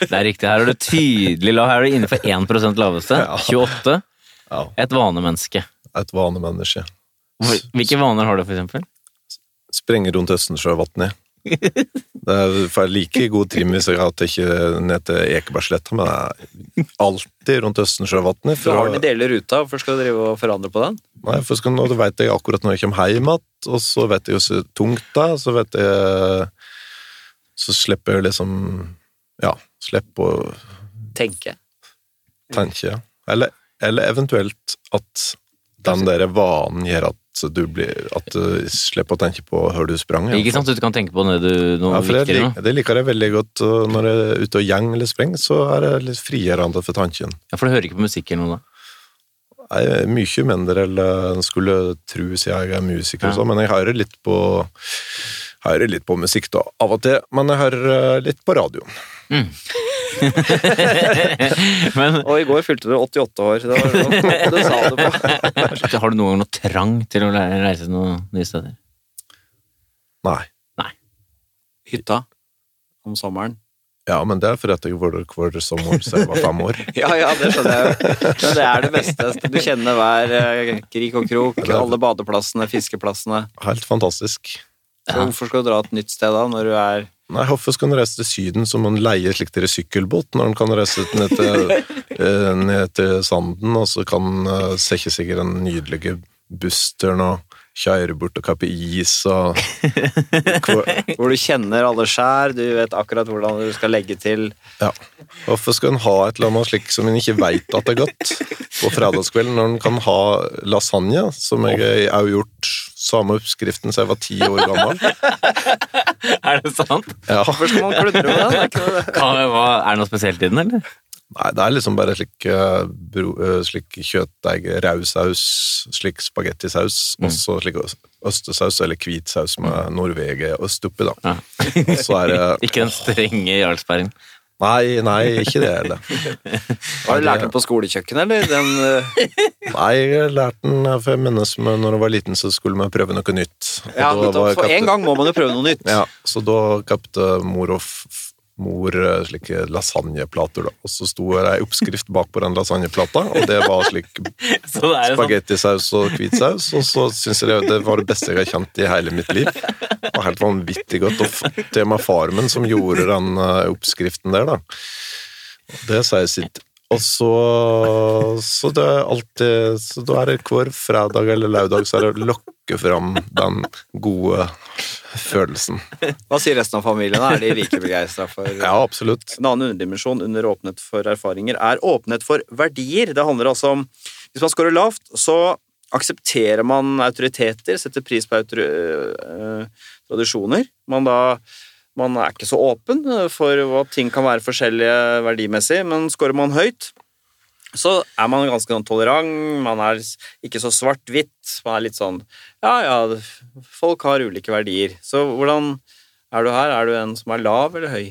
Det er riktig. Her er du tydelig lav. Her er du innenfor 1 laveste. 28. Et vanemenneske. et vanemenneske. Hvilke vaner har du, for eksempel? Sprenge rundt Østensjøvatnet. Det er like god trim hvis jeg har hatt ikke ned til Ekebergsletta, men jeg er alltid rundt Østensjøvatnet. Du har den ideelle ruta, hvorfor skal du drive og forandre på den? Nei, for skal, nå vet jeg akkurat når jeg kommer hjem igjen, og så vet jeg så tungt det er, så vet jeg Så slipper jeg liksom Ja, slipper å Tenke. tenke. Eller, eller eventuelt at den der vanen gjør at du, blir, at du slipper å tenke på hvor du sprang. Ikke fall. sant, du kan tenke på det noe Ja, for det, viktigere lik, det liker jeg veldig godt når jeg er ute og gjeng eller spreng, så er det litt frigjørende for tanken. Ja, for du hører ikke på musikk eller noe da? Jeg er mye mindre enn en skulle tro siden jeg er musiker, Ja. sånn, men jeg hører litt på hører litt på musikk da, av og til, men jeg hører eh, litt på radioen. Men Og i går fylte du 88 år. Det, var, det sa du på. har du noen gang noe trang til å lære- reise til noen nye steder? Nei. Hytta om sommeren. Ja, men det er fordi at jeg var der hver sommer siden jeg var fem år. Ja, ja, det skjønner jeg jo. Men det er det beste. Du kjenner hver eh, krik og krok, alle badeplassene, fiskeplassene. Helt fantastisk. Så hvorfor skal du dra et nytt sted da, når du er Nei, hvorfor skal han reise til Syden som en leier slik til sykkelbåt, når han kan reise ned til, eh, ned til Sanden, og så kan sette seg i den nydelige bussturen og kjøre bort og kappe is og Hvor- Hvor du kjenner alle skjær, du vet akkurat hvordan du skal legge til. Ja. Hvorfor skal en ha et eller annet slik som en ikke veit at det er godt på fredagskvelden, når en kan ha lasagne, som jeg har gjort samme oppskriften siden jeg var ti år gammel? Er det sant? Ja. Hvorfor skal man kludre med den? Er det noe spesielt i den, eller? Nei, det er liksom bare slik, uh, bro, eh, slik kjøttdeig, rausaus, slik spagettisaus, og så slik østesaus eller hvitsaus med Norvegia-ost oppi, da. Ja. Så er det Ikke den strenge Jarlsbergen. Nei, nei, ikke det heller. Har du lært den på skolekjøkkenet, eller? Den, uh... Nei, jeg lærte den for jeg minnes med når jeg var liten, så skulle vi prøve noe nytt. Og ja, da da, For kapte- en gang må man jo prøve noe nytt. Ja, så da kapte mor og mor eh, slike lasagneplater, da. Og så sto det ei oppskrift bak på den lasagneplata, og det var slik sånn spagettisaus og hvitsaus, og så syns jeg det, var det beste jeg har kjent i hele mitt liv. Det var helt vanvittig godt. Og til og med far min som gjorde den eh, oppskriften der, da. Det sier sitt. Og så Så det er alltid Så da er det hver fredag eller lørdag så er det å lokke fram den gode følelsen. Hva sier resten av familien? Er de like begeistra for Ja, absolutt. En annen underdimensjon under åpenhet for erfaringer er åpenhet for verdier. Det handler altså om Hvis man scorer lavt, så aksepterer man autoriteter, setter pris på autor øh, tradisjoner. Man, da, man er ikke så åpen for at ting kan være forskjellige verdimessig, men scorer man høyt, så er man ganske sånn tolerant, man er ikke så svart-hvitt, man er litt sånn Ja, ja, folk har ulike verdier. Så hvordan er du her? Er du en som er lav eller høy?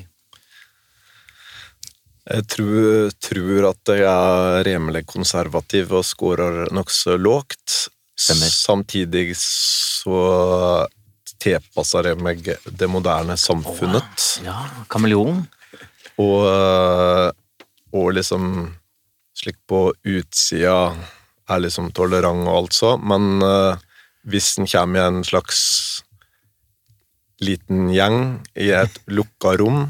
Jeg tror, tror at jeg er rimelig konservativ og scorer nokså lågt. Stemmer. Samtidig så tilpasser jeg meg det moderne samfunnet. Ja, kameleon. Og, og liksom slik på utsida er liksom tolerant og alt så, men eh, hvis en kommer i en slags liten gjeng i et lukka rom,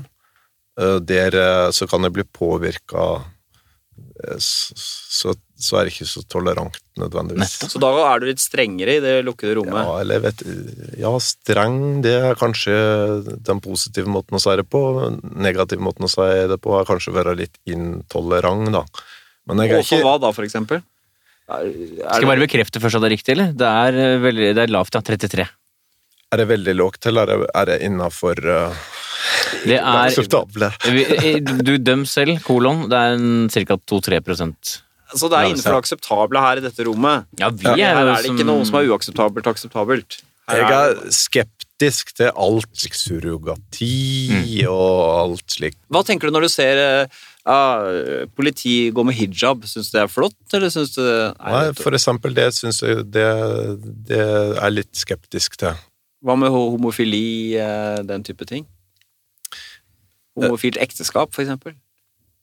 eh, der eh, så kan det bli påvirka så, så er det ikke så tolerant nødvendigvis. Nettopp. Så da er du litt strengere i det lukkede rommet? Ja, eller vet Ja, streng, det er kanskje den positive måten å si det på. Negativ måten å si det på er kanskje å være litt intolerant, da. Men jeg er ikke hva da, for eksempel? Er, er Skal jeg bare bekrefte først at det er riktig, eller? Det er, eh, veldig, det er lavt, ja. 33. Er det veldig lågt, eller er det, er det innafor uh, Det er akseptable? Du døm selv, kolon. Det er ca. 2-3 prosent. Så det er innenfor det akseptable her i dette rommet? Ja, vi er Her er det ikke noe som er uakseptabelt akseptabelt? Her Jeg er skeptisk til alt slik surrogati og alt slik Hva tenker du når du ser eh, ja, politi går med hijab? Syns du det er flott, eller syns du det Nei, for eksempel, det syns jeg det, det er litt skeptisk til. Hva med homofili, eh, den type ting? Homofilt ekteskap, for eksempel?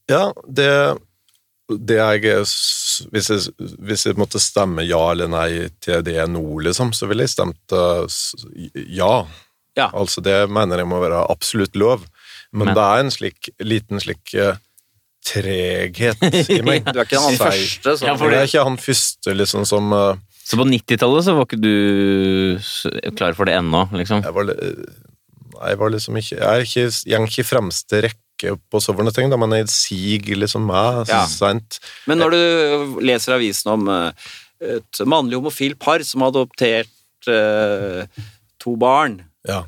Ja, det, det jeg hvis jeg, hvis jeg måtte stemme ja eller nei til det nå, liksom, så ville jeg stemt uh, ja. Ja. Altså, det mener jeg må være absolutt lov. Men, Men- det er en slik, liten slik uh, treghet i meg. Du er ikke han første så. Ja, For det er ikke han første liksom som uh, Så på 90-tallet så var ikke du klar for det ennå, liksom? jeg, var, jeg var liksom ikke Jeg er ikke, jeg er ikke i fremste rekke på sånne ting, da, men jeg siger liksom meg Ja. sent. Men når du leser avisen om eh, et mannlig homofil par som har adoptert eh, to barn, Ja.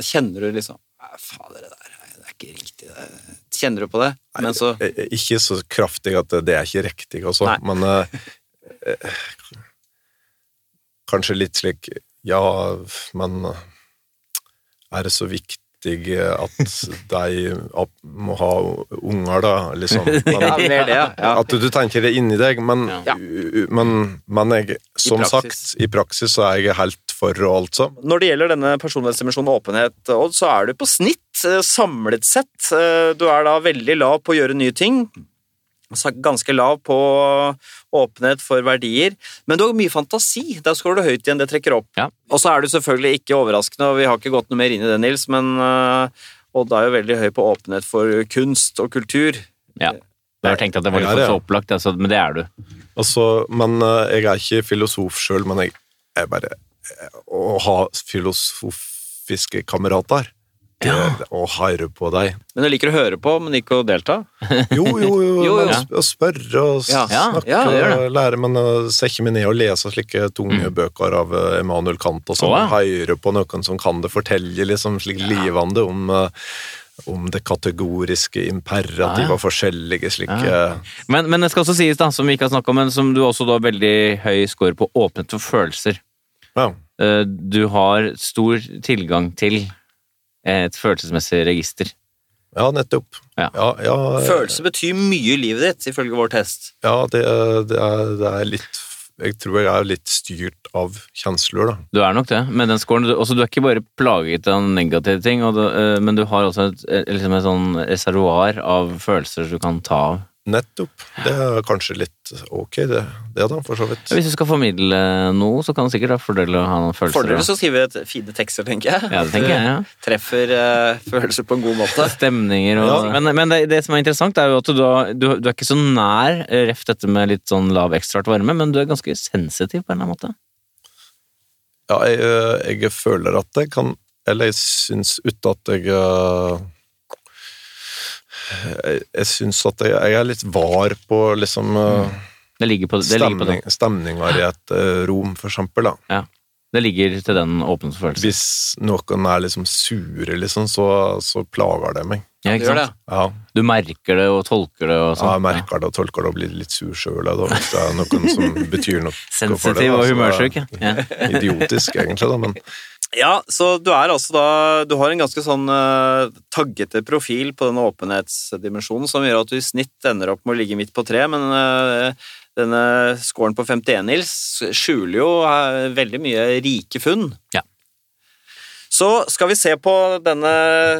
kjenner du liksom «Nei, Fader, det der det er ikke riktig. Det. Kjenner du på det? Men så Eh, eh, Ikke så kraftig at det er ikke riktig, altså. Nei. men eh, eh, Kanskje litt slik Ja, men er det så viktig at de må ha unger, da? Liksom. Men, Ja, mer det, ja. At du, tenker det inni deg, men, men, men jeg, som sagt, i praksis så er jeg helt for, sånn. Når det gjelder denne personlighetsdimensjonen åpenhet, Odd, så er du på snitt eh, samlet sett. Eh, Du er da veldig lav på å gjøre nye ting. Ganske lav på åpenhet for verdier. Men du har mye fantasi. Der skårer du høyt igjen. Det trekker opp. Ja. Og så er du selvfølgelig ikke overraskende, og vi har ikke gått noe mer inn i det, Nils, men eh, Odd er jo veldig høy på åpenhet for kunst og kultur. Ja. Jeg har tenkt at det var litt så opplagt, altså, men det er du. Altså, men jeg er ikke filosof sjøl, men jeg er bare Å ha filosofiske kamerater det, Og harre på deg Men du liker å høre på, men ikke å delta? Jo, jo, jo, Jo, jo. å spørre og Ja. Ja, snakke ja, det gjør og lære, men jeg setter meg ned og leser slike tunge bøker av Emanuel Kant og sånn, Å, høre på noen som kan det fortelle liksom slik livende om uh, om det kategoriske imperativ Ja, ja. og forskjellige slike Ja. Men, men det skal også sies, da, som vi ikke har snakka om, men som du også da har veldig høy score på, åpnet for følelser. Ja. Eh, Du har stor tilgang til et følelsesmessig register. ja, nettopp. Ja. Ja, ja, Følelse betyr mye i livet ditt, ifølge vår test. Ja, det, det, er, det er litt Jeg tror jeg er litt styrt av kjensler, da. Du er nok det, med den scoren. Du, også, du er ikke bare plaget av negative ting, og du, eh, men du har også et, eh, liksom et sånn reservoar av følelser du kan ta av. Nettopp. Det er kanskje litt ok, det, det da, for så vidt. Hvis du skal formidle noe, så kan det sikkert ha fordel å ha noen følelser. Fordel å skrive et fine tekster, tenker jeg. Ja, det tenker jeg, ja. Treffer uh, følelser på en god måte. Stemninger og Ja. Men, men det, det som er interessant, er jo at du, da, du, du er ikke så nær reft ref dette med litt sånn lav ekstraart varme, men du er ganske sensitiv på en eller annen måte. Ja, jeg, øh, jeg føler at jeg kan Eller jeg syns uten at jeg Jeg, jeg syns at jeg, jeg er litt var på liksom mm. Det ligger på, det ligger på den. stemninger i et øh, rom, for eksempel. Da. Ja. Det ligger til den åpne følelsen. Hvis noen er liksom sure, liksom, så, så plager det meg. Ja, ikke sant? Ja, Du merker det og tolker det og ja sånn. jeg merker det og tolker det og blir litt sur sjøl hvis det er noen som betyr noe for det. Sensitiv og humørsjuk, ja. ja. Idiotisk, egentlig, da, men Ja, så du er altså da Du har en ganske sånn uh, taggete profil på denne åpenhetsdimensjonen som gjør at du i snitt ender opp med å ligge midt på tre, men uh, denne scoren på 51, Nils, skjuler jo uh, veldig mye rike funn. Ja. Så skal vi se på denne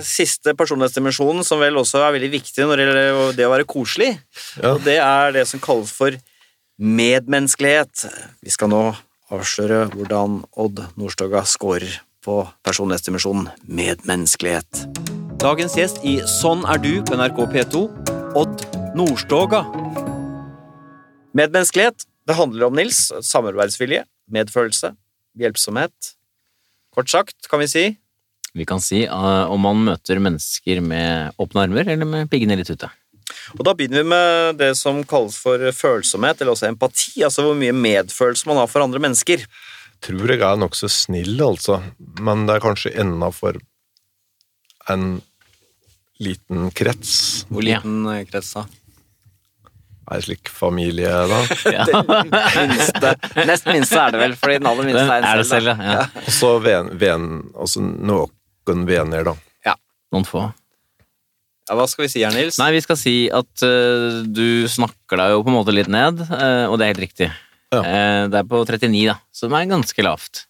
siste personlighetsdimensjonen, som vel også er veldig viktig når det gjelder det å være koselig. Ja. Og det er det som kalles for medmenneskelighet. Vi skal nå avsløre hvordan Odd Nordstoga scorer på personlighetsdimensjonen medmenneskelighet. Dagens gjest i Sånn er du på NRK P2, Odd Nordstoga. Medmenneskelighet, det handler om Nils, samarbeidsvilje, medfølelse, hjelpsomhet. Kort sagt, kan vi si, Vi kan si uh, om man møter mennesker med åpne armer eller med piggene litt ute. Og da begynner vi med det som kalles for følsomhet, eller også empati, altså hvor mye medfølelse man har for andre mennesker. tror jeg er nokså snill, altså. Men det er kanskje enda for en liten krets. Hvor liten eh, krets da? Ei slik familie, da. minste, nest minste er det vel, fordi den aller minste er en er det selv, da. ja. Og så ven, ven, altså noen venner, da. Ja. Noen få. Ja, hva skal vi si her, Nils? Nei, vi skal si at uh, du snakker deg jo på en måte litt ned, uh, og det er helt riktig. Ja. Uh, det er på 39, da, som er ganske lavt.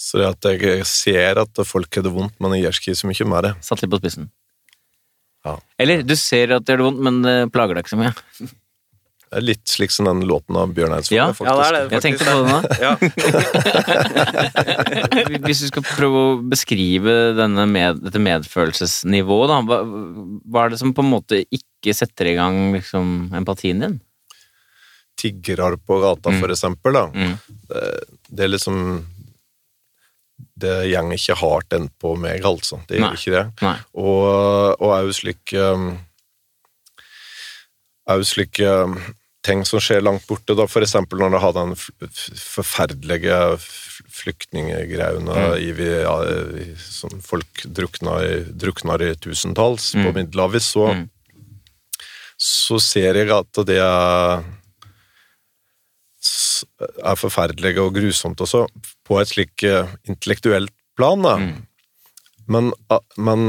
Så det at jeg ser at folk har det vondt, men jeg gjør ikke så mye med det. Satt litt på spissen. Ja. Eller du ser at det gjør det vondt, men det plager deg ikke så mye. Det er litt slik som den låten av Bjørn Eidsvåg. Ja. Ja, det er det. Jeg tenkte på det nå. Hvis du skal prøve å beskrive denne med, dette medfølelsesnivået, da, hva, hva er det som på en måte ikke setter i gang liksom, empatien din? Tiggere på gata, Mm. for eksempel. Da. Mm. Det, det er liksom Det går ikke hardt enn på meg, altså. Det gjør ikke det. Nei. Og, og òg slik um, Òg slike um, ting som skjer langt borte, da, eksempel når de hadde den forferdelige flyktninggreiene Mm. ja, som folk drukna i, druknar i tusentalls på Mm. Middelhavet, så, Mm. så ser jeg at det er er forferdelig og grusomt også, på et slik eh, intellektuelt plan, da. Mm. Men, men,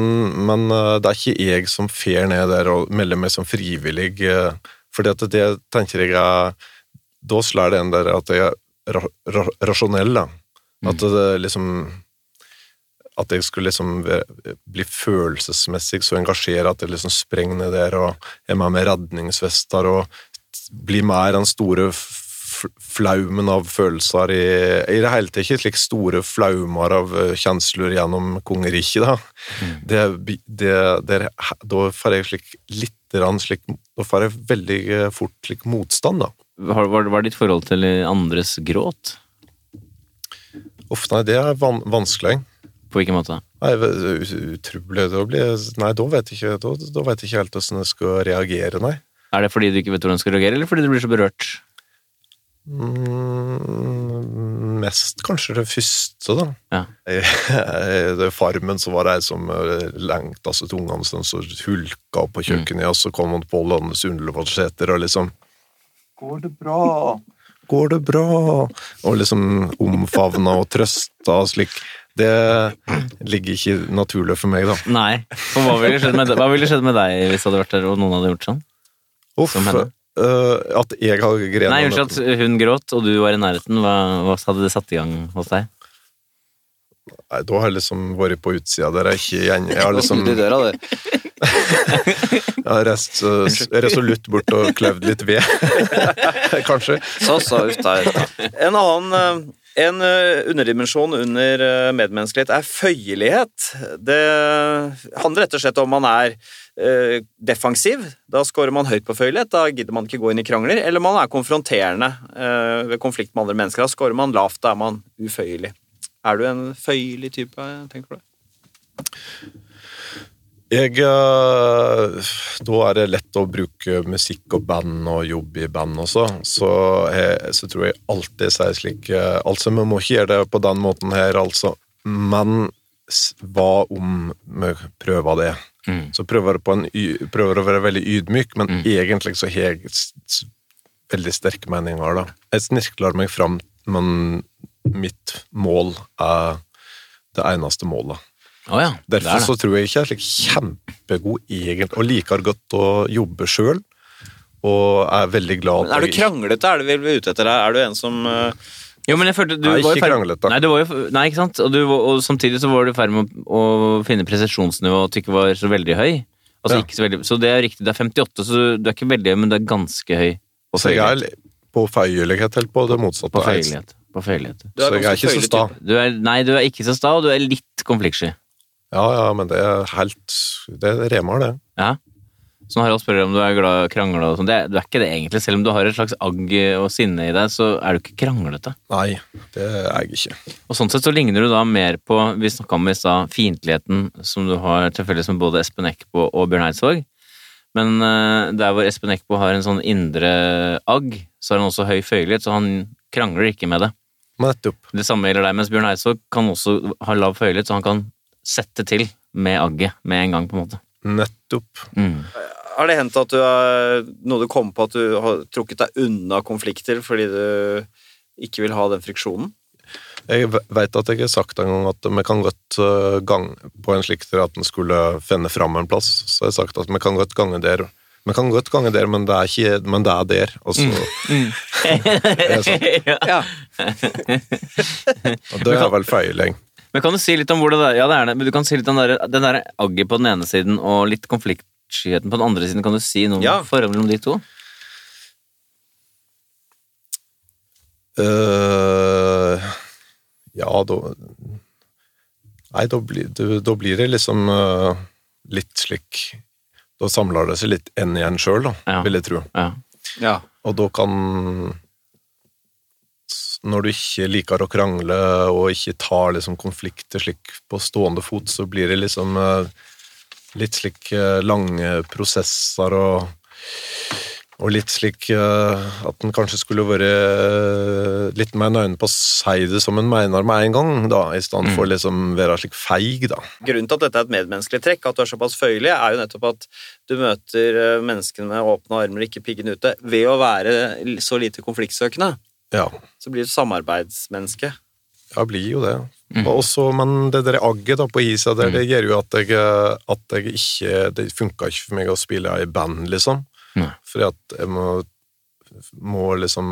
men eh, det er ikke jeg som fer ned der og melder meg som frivillig, eh, fordi at det tenker jeg er Da slår det en der at jeg er ra, ra, rasjonell, da. At det liksom At jeg skulle liksom bli følelsesmessig så engasjert at jeg liksom sprenger ned der og er med med redningsvester og blir mer den store flaumen av følelser i, i det hele tatt ikke slik store flaumer av eh, kjensler gjennom kongeriket, da. Det, det, det, er- da får jeg slik litt slik Nå får jeg veldig eh, fort slik motstand, da. Hva er ditt forhold til andres gråt? Uff, nei, det er van vanskelig. På hvilken måte? Nei, utrolig. Da blir Nei, da vet jeg ikke, da, da vet jeg ikke helt hvordan jeg skal reagere, nei. Er det fordi du ikke vet hvordan du skal reagere, eller fordi du blir så berørt? Mm, mest kanskje det første, da. Ja. I det Farmen så var det ei som lengta seg til tungene sine, så hulka på kjøkkenet, og så kom han på landets Underlevarsæter og liksom Går det bra? Går det bra? Og liksom omfavna og trøsta og slik. Det ligger ikke naturlig for meg, da. Nei. For hva ville skjedd med, deg- hvis du hadde vært der og noen hadde gjort sånn? Uff, Eh, at jeg har grenet Nei, unnskyld at hun gråt, og du var i nærheten. Hva, hva hadde det satt i gang hos deg? Nei, da har jeg liksom vært på utsida der jeg ikke igjen Jeg har liksom døra, jeg har reist eh, resolutt bort og kløvd litt ved. Kanskje. Så, så, uff da. En annen eh, en eh, underdimensjon under eh, medmenneskelighet er føyelighet. Det handler rett og slett om man er eh, defensiv. Da scorer man høyt på føyelighet, da gidder man ikke gå inn i krangler. Eller man er konfronterende ved konflikt med andre mennesker. Da scorer man lavt, da er man uføyelig. Er du en føyelig type, tenker du? Jeg eh, Da er det lett å bruke musikk og band og jobb i band også, så, jeg, så tror jeg alltid sier slik eh, Altså, vi må ikke gjøre det på den måten her, altså, men hva om vi prøver det? Mm. Så prøver en, prøver å være veldig ydmyk, men Mm. egentlig så har jeg veldig sterke meninger, da. Jeg snirkler meg fram, men mitt mål er det eneste målet. Å ja. Derfor det det. så tror jeg ikke jeg er slik kjempegod egentlig, og liker godt å jobbe sjøl. Og er veldig glad Men er du kranglete, er du vel ute etter deg? Er du en som uh... Jo, men jeg følte du Nei, var ikke kranglete. Nei, jo, nei, ikke sant? Og, du, og samtidig så var du i ferd med å, å finne presisjonsnivået at du ikke var så veldig høy. Altså, Ja. ikke så, veldig, så det er riktig, det er 58, så du er ikke veldig høy, men du er ganske høy på Så jeg er på føyelighet, eller på det motsatte. På feilighet. På feilighet. Du er Så jeg er ikke så sta. Du er, nei, du er ikke så sta, og du er litt konfliktsky. Ja, ja, men det er helt Det remar, det. Ja. Så når Harald spør om du er glad i å krangle og sånn, det er- du er ikke det egentlig. Selv om du har et slags agg og sinne i deg, så er du ikke kranglete. Nei, det er jeg ikke. Og sånn sett så ligner du da mer på, vi snakka om i stad, fiendtligheten som du har til felles med både Espen Eckbo og Bjørn Eidsvåg. Men uh, der hvor Espen Eckbo har en sånn indre agg, så har han også høy føyelighet, så han krangler ikke med det. Nettopp. Det samme gjelder deg, mens Bjørn Eidsvåg kan også ha lav føyelighet, så han kan sette til med agget med en gang, på en måte. Nettopp. Mm. Har det hendt at du har noe du kom på at du har trukket deg unna konflikter fordi du ikke vil ha den friksjonen? Jeg veit at jeg ikke har sagt en gang at vi kan godt gange gang på en slik til at en skulle finne fram en plass, så jeg har sagt at vi kan godt gange der. Vi kan godt gange der, men det er, ikke, men det er der. Og så Det er sånn. ja. Og det er vel feiling. Men kan du si litt om hvor det der Ja, det er det, men du kan si litt om den der, den der agget på den ene siden og litt konfliktskyheten på den andre siden. Kan du si noe om Ja. forholdet mellom de to? Uh, ja, da Nei, da blir, det- da blir det liksom uh, litt slik Da samler det seg litt enn igjen sjøl, da, Ja. vil jeg tro. Ja. Ja. Og da kan Når du ikke liker å krangle og ikke tar liksom konflikter slik på stående fot, så blir det liksom eh, litt slik eh, lange prosesser og og litt slik eh, at en kanskje skulle vært litt mer nøye på å si det som en mener med en gang, da, i stedet for liksom være slik feig, da. Grunnen til at dette er et medmenneskelig trekk, at du er såpass føyelig, er jo nettopp at du møter menneskene med åpne armer ikke piggen ute. Ved å være så lite konfliktsøkende, Ja, så blir du samarbeidsmenneske. Ja, blir jo det. Mm. Også, men det der agget da på isa der, det gjør jo at jeg, at jeg ikke Det funka ikke for meg å spille i band, liksom. Nei. Fordi at jeg må, må liksom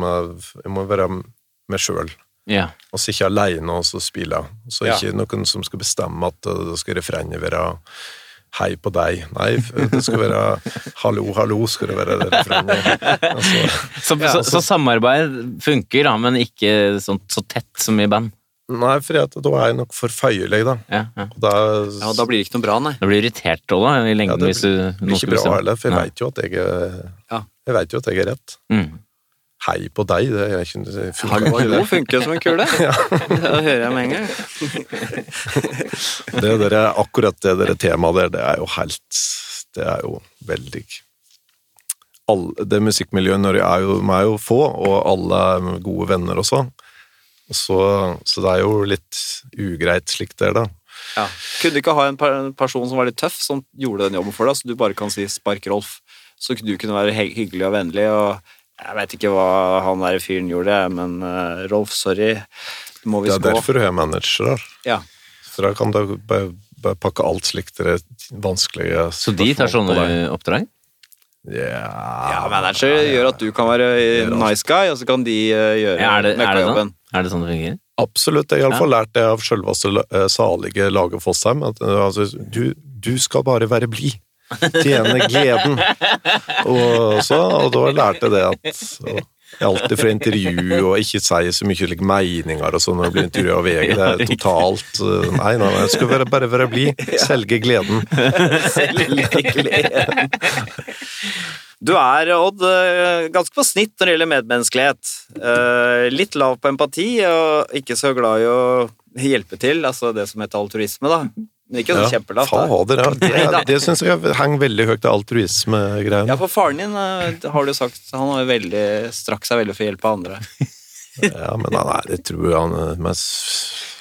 Jeg må være meg sjøl. Yeah. Og sitte aleine og så spille. Så Ja. ikke noen som skal bestemme at da skal refrenget være Hei på deg. Nei, det skal være Hallo, hallo, skal det være det refrenget. Altså, Så, Ja, så, så samarbeid funker, da, men ikke sånn, så tett som i band? nei, for da er jeg nok for føyelig, da. Ja, ja. Og da, Ja, Da blir det ikke noe bra, nei. Da blir du irritert òg, da, i lengden. Ja, det hvis du, blir ikke bra heller, for jeg Nei. vet jo at jeg Jeg vet jo at jeg er rett. Mm. Hei på deg, det er ikke det funker ikke funker som en kule. Det hører jeg med en gang. det der, akkurat det der temaet der, det er jo helt Det er jo veldig all, Det musikkmiljøet i Norge er jo, meg er jo få, og alle er gode venner også. Så, så det er jo litt ugreit slik det er, da. Ja. Kunne du ikke ha en person som var litt tøff, som gjorde den jobben for deg, så du bare kan si 'spark Rolf', så du kunne være hyggelig og vennlig, og jeg vet ikke hva han der fyren gjorde, men uh, Rolf, sorry, du må Det er derfor du er manager Da. Ja. For da kan du bare, bare pakke alt slikt det vanskelige Så de tar sånne oppdrag? Ja, ja, manager gjør at du kan være nice guy, og så kan de eh, gjøre Ja, er, det, er, det sånn? er det sånn det fungerer? Absolutt. Jeg har iallfall lært det av selveste eh, salige Lage Fossheim. At, eh, altså, du, du skal bare være blid. Tjene gleden. Og, så, og da lærte jeg det at alltid fra intervju og ikke si så mye like, meninger og sånn når jeg blir intervjua av VG. Det er totalt eh, Nei, nei, nei jeg skal være, bare være blid. Selge gleden. Selge gleden. Du er, Odd, eh, ganske på snitt når det gjelder medmenneskelighet. Eh, Litt lav på empati, og ikke så glad i å hjelpe til, altså det som heter altruisme, da. Men ikke sånn kjempelavt. da. fader, ja. Nei. Det, det syns jeg henger veldig høyt, det altruismegreiene. Ja, for faren din eh, har du sagt, han har veldig, strakk seg veldig for å hjelpe andre. Ja, men han er, jeg tror han er mest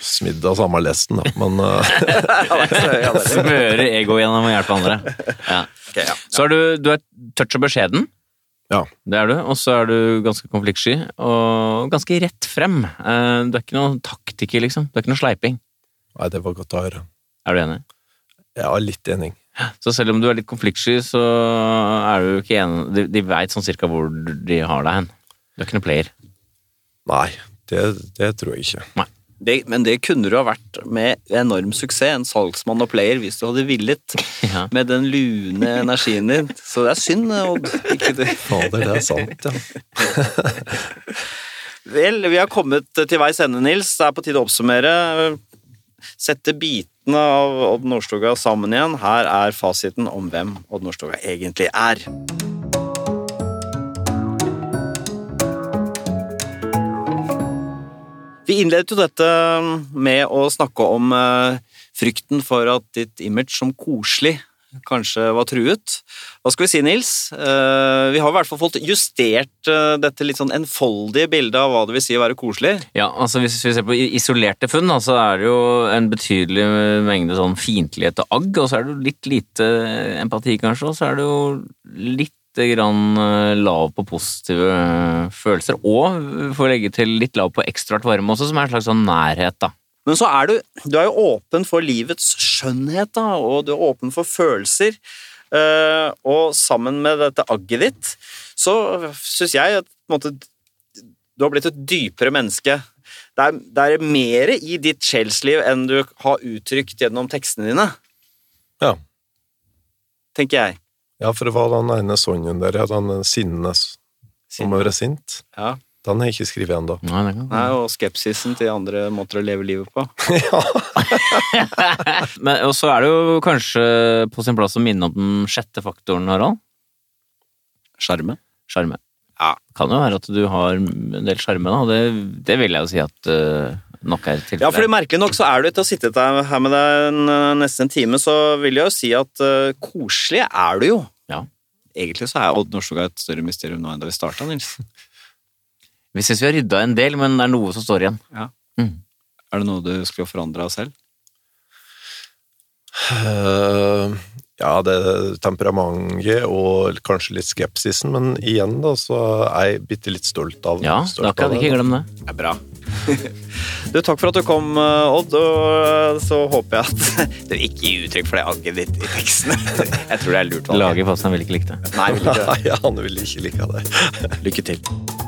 smidd av samme lesten, da. Men eh, Ja, det er- ja, det er- Smøre ego gjennom å hjelpe andre. Ja. Okay, ja. Så er du, du er touch og beskjeden. Ja. Det er du. Og så er du ganske konfliktsky og ganske rett frem. Eh, Du er ikke noen taktiker, liksom. Du er ikke noe sleiping. Nei, det var godt å høre. Er du enig? Er litt enig. Så selv om du er litt konfliktsky, så er du ikke enig De, de veit sånn cirka hvor de har deg hen. Du er ikke noen player. Nei, det, det tror jeg ikke. Det, men det kunne du ha vært med enorm suksess, en salgsmann og player, hvis du hadde villet. Ja. Med den lune energien din. Så det er synd, Odd. Fader, det er sant, ja. Vel, vi har kommet til veis ende, Nils. Det er på tide å oppsummere. Sette bitene av Odd Nordstoga sammen igjen. Her er fasiten om hvem Odd Nordstoga egentlig er. Vi innledet jo dette med å snakke om eh, frykten for at ditt image som koselig kanskje var truet. Hva skal vi si, Nils? Eh, vi har i hvert fall fått justert eh, dette litt sånn enfoldige bildet av hva det vil si å være koselig. Ja, altså Hvis vi ser på isolerte funn, så er det jo en betydelig mengde sånn fiendtlighet og agg, og så er det jo litt lite empati, kanskje, og så er det jo litt grann eh, lav på positive eh, følelser, og for å legge til litt lav på ekstra varme også, som er en slags sånn nærhet, da. Men så er du, du er jo åpen for livets skjønnhet, da, og du er åpen for følelser. Eh, og sammen med dette agget ditt, så syns jeg at måte, du har blitt et dypere menneske. Det er, det er mer i ditt sjelsliv enn du har uttrykt gjennom tekstene dine, Ja. tenker jeg. ja, for det var den ene sangen der, ja, den sinne som må å være sint. Ja. Den har jeg ikke skrevet ennå. Nei, det kan. Nei, og skepsisen til andre måter å leve livet på. ja. Men, og så er det jo kanskje på sin plass å minne om den sjette faktoren, Harald. Sjarme. Sjarme. Ja. Kan jo være at du har en del sjarme, da. Det, det vil jeg jo si at uh, nok er tilfellet. Ja, for merkelig nok så er du etter å ha sittet her med deg en, nesten en time, så vil jeg jo si at uh, koselig er du jo. Ja. Egentlig så er Odd Nordstoga et større mysterium nå enn da vi starta, Nils. Vi syns vi har rydda en del, men det er noe som står igjen. Er det noe du skulle forandra selv? Uh, ja, det er temperamentet og kanskje litt skepsisen, men igjen da, så er jeg bitte litt stolt av Ja, stolt da kan jeg ikke glemme det. Det er bra. Du, Takk for at du kom, eh, Odd, og eh, så håper jeg at du ikke gir uttrykk for det agget ditt i teksten. Jeg tror det er lurt. Lager fast han ville ikke likt det. Nei, vil ikke. Nei, han vil ikke like det. Lykke til.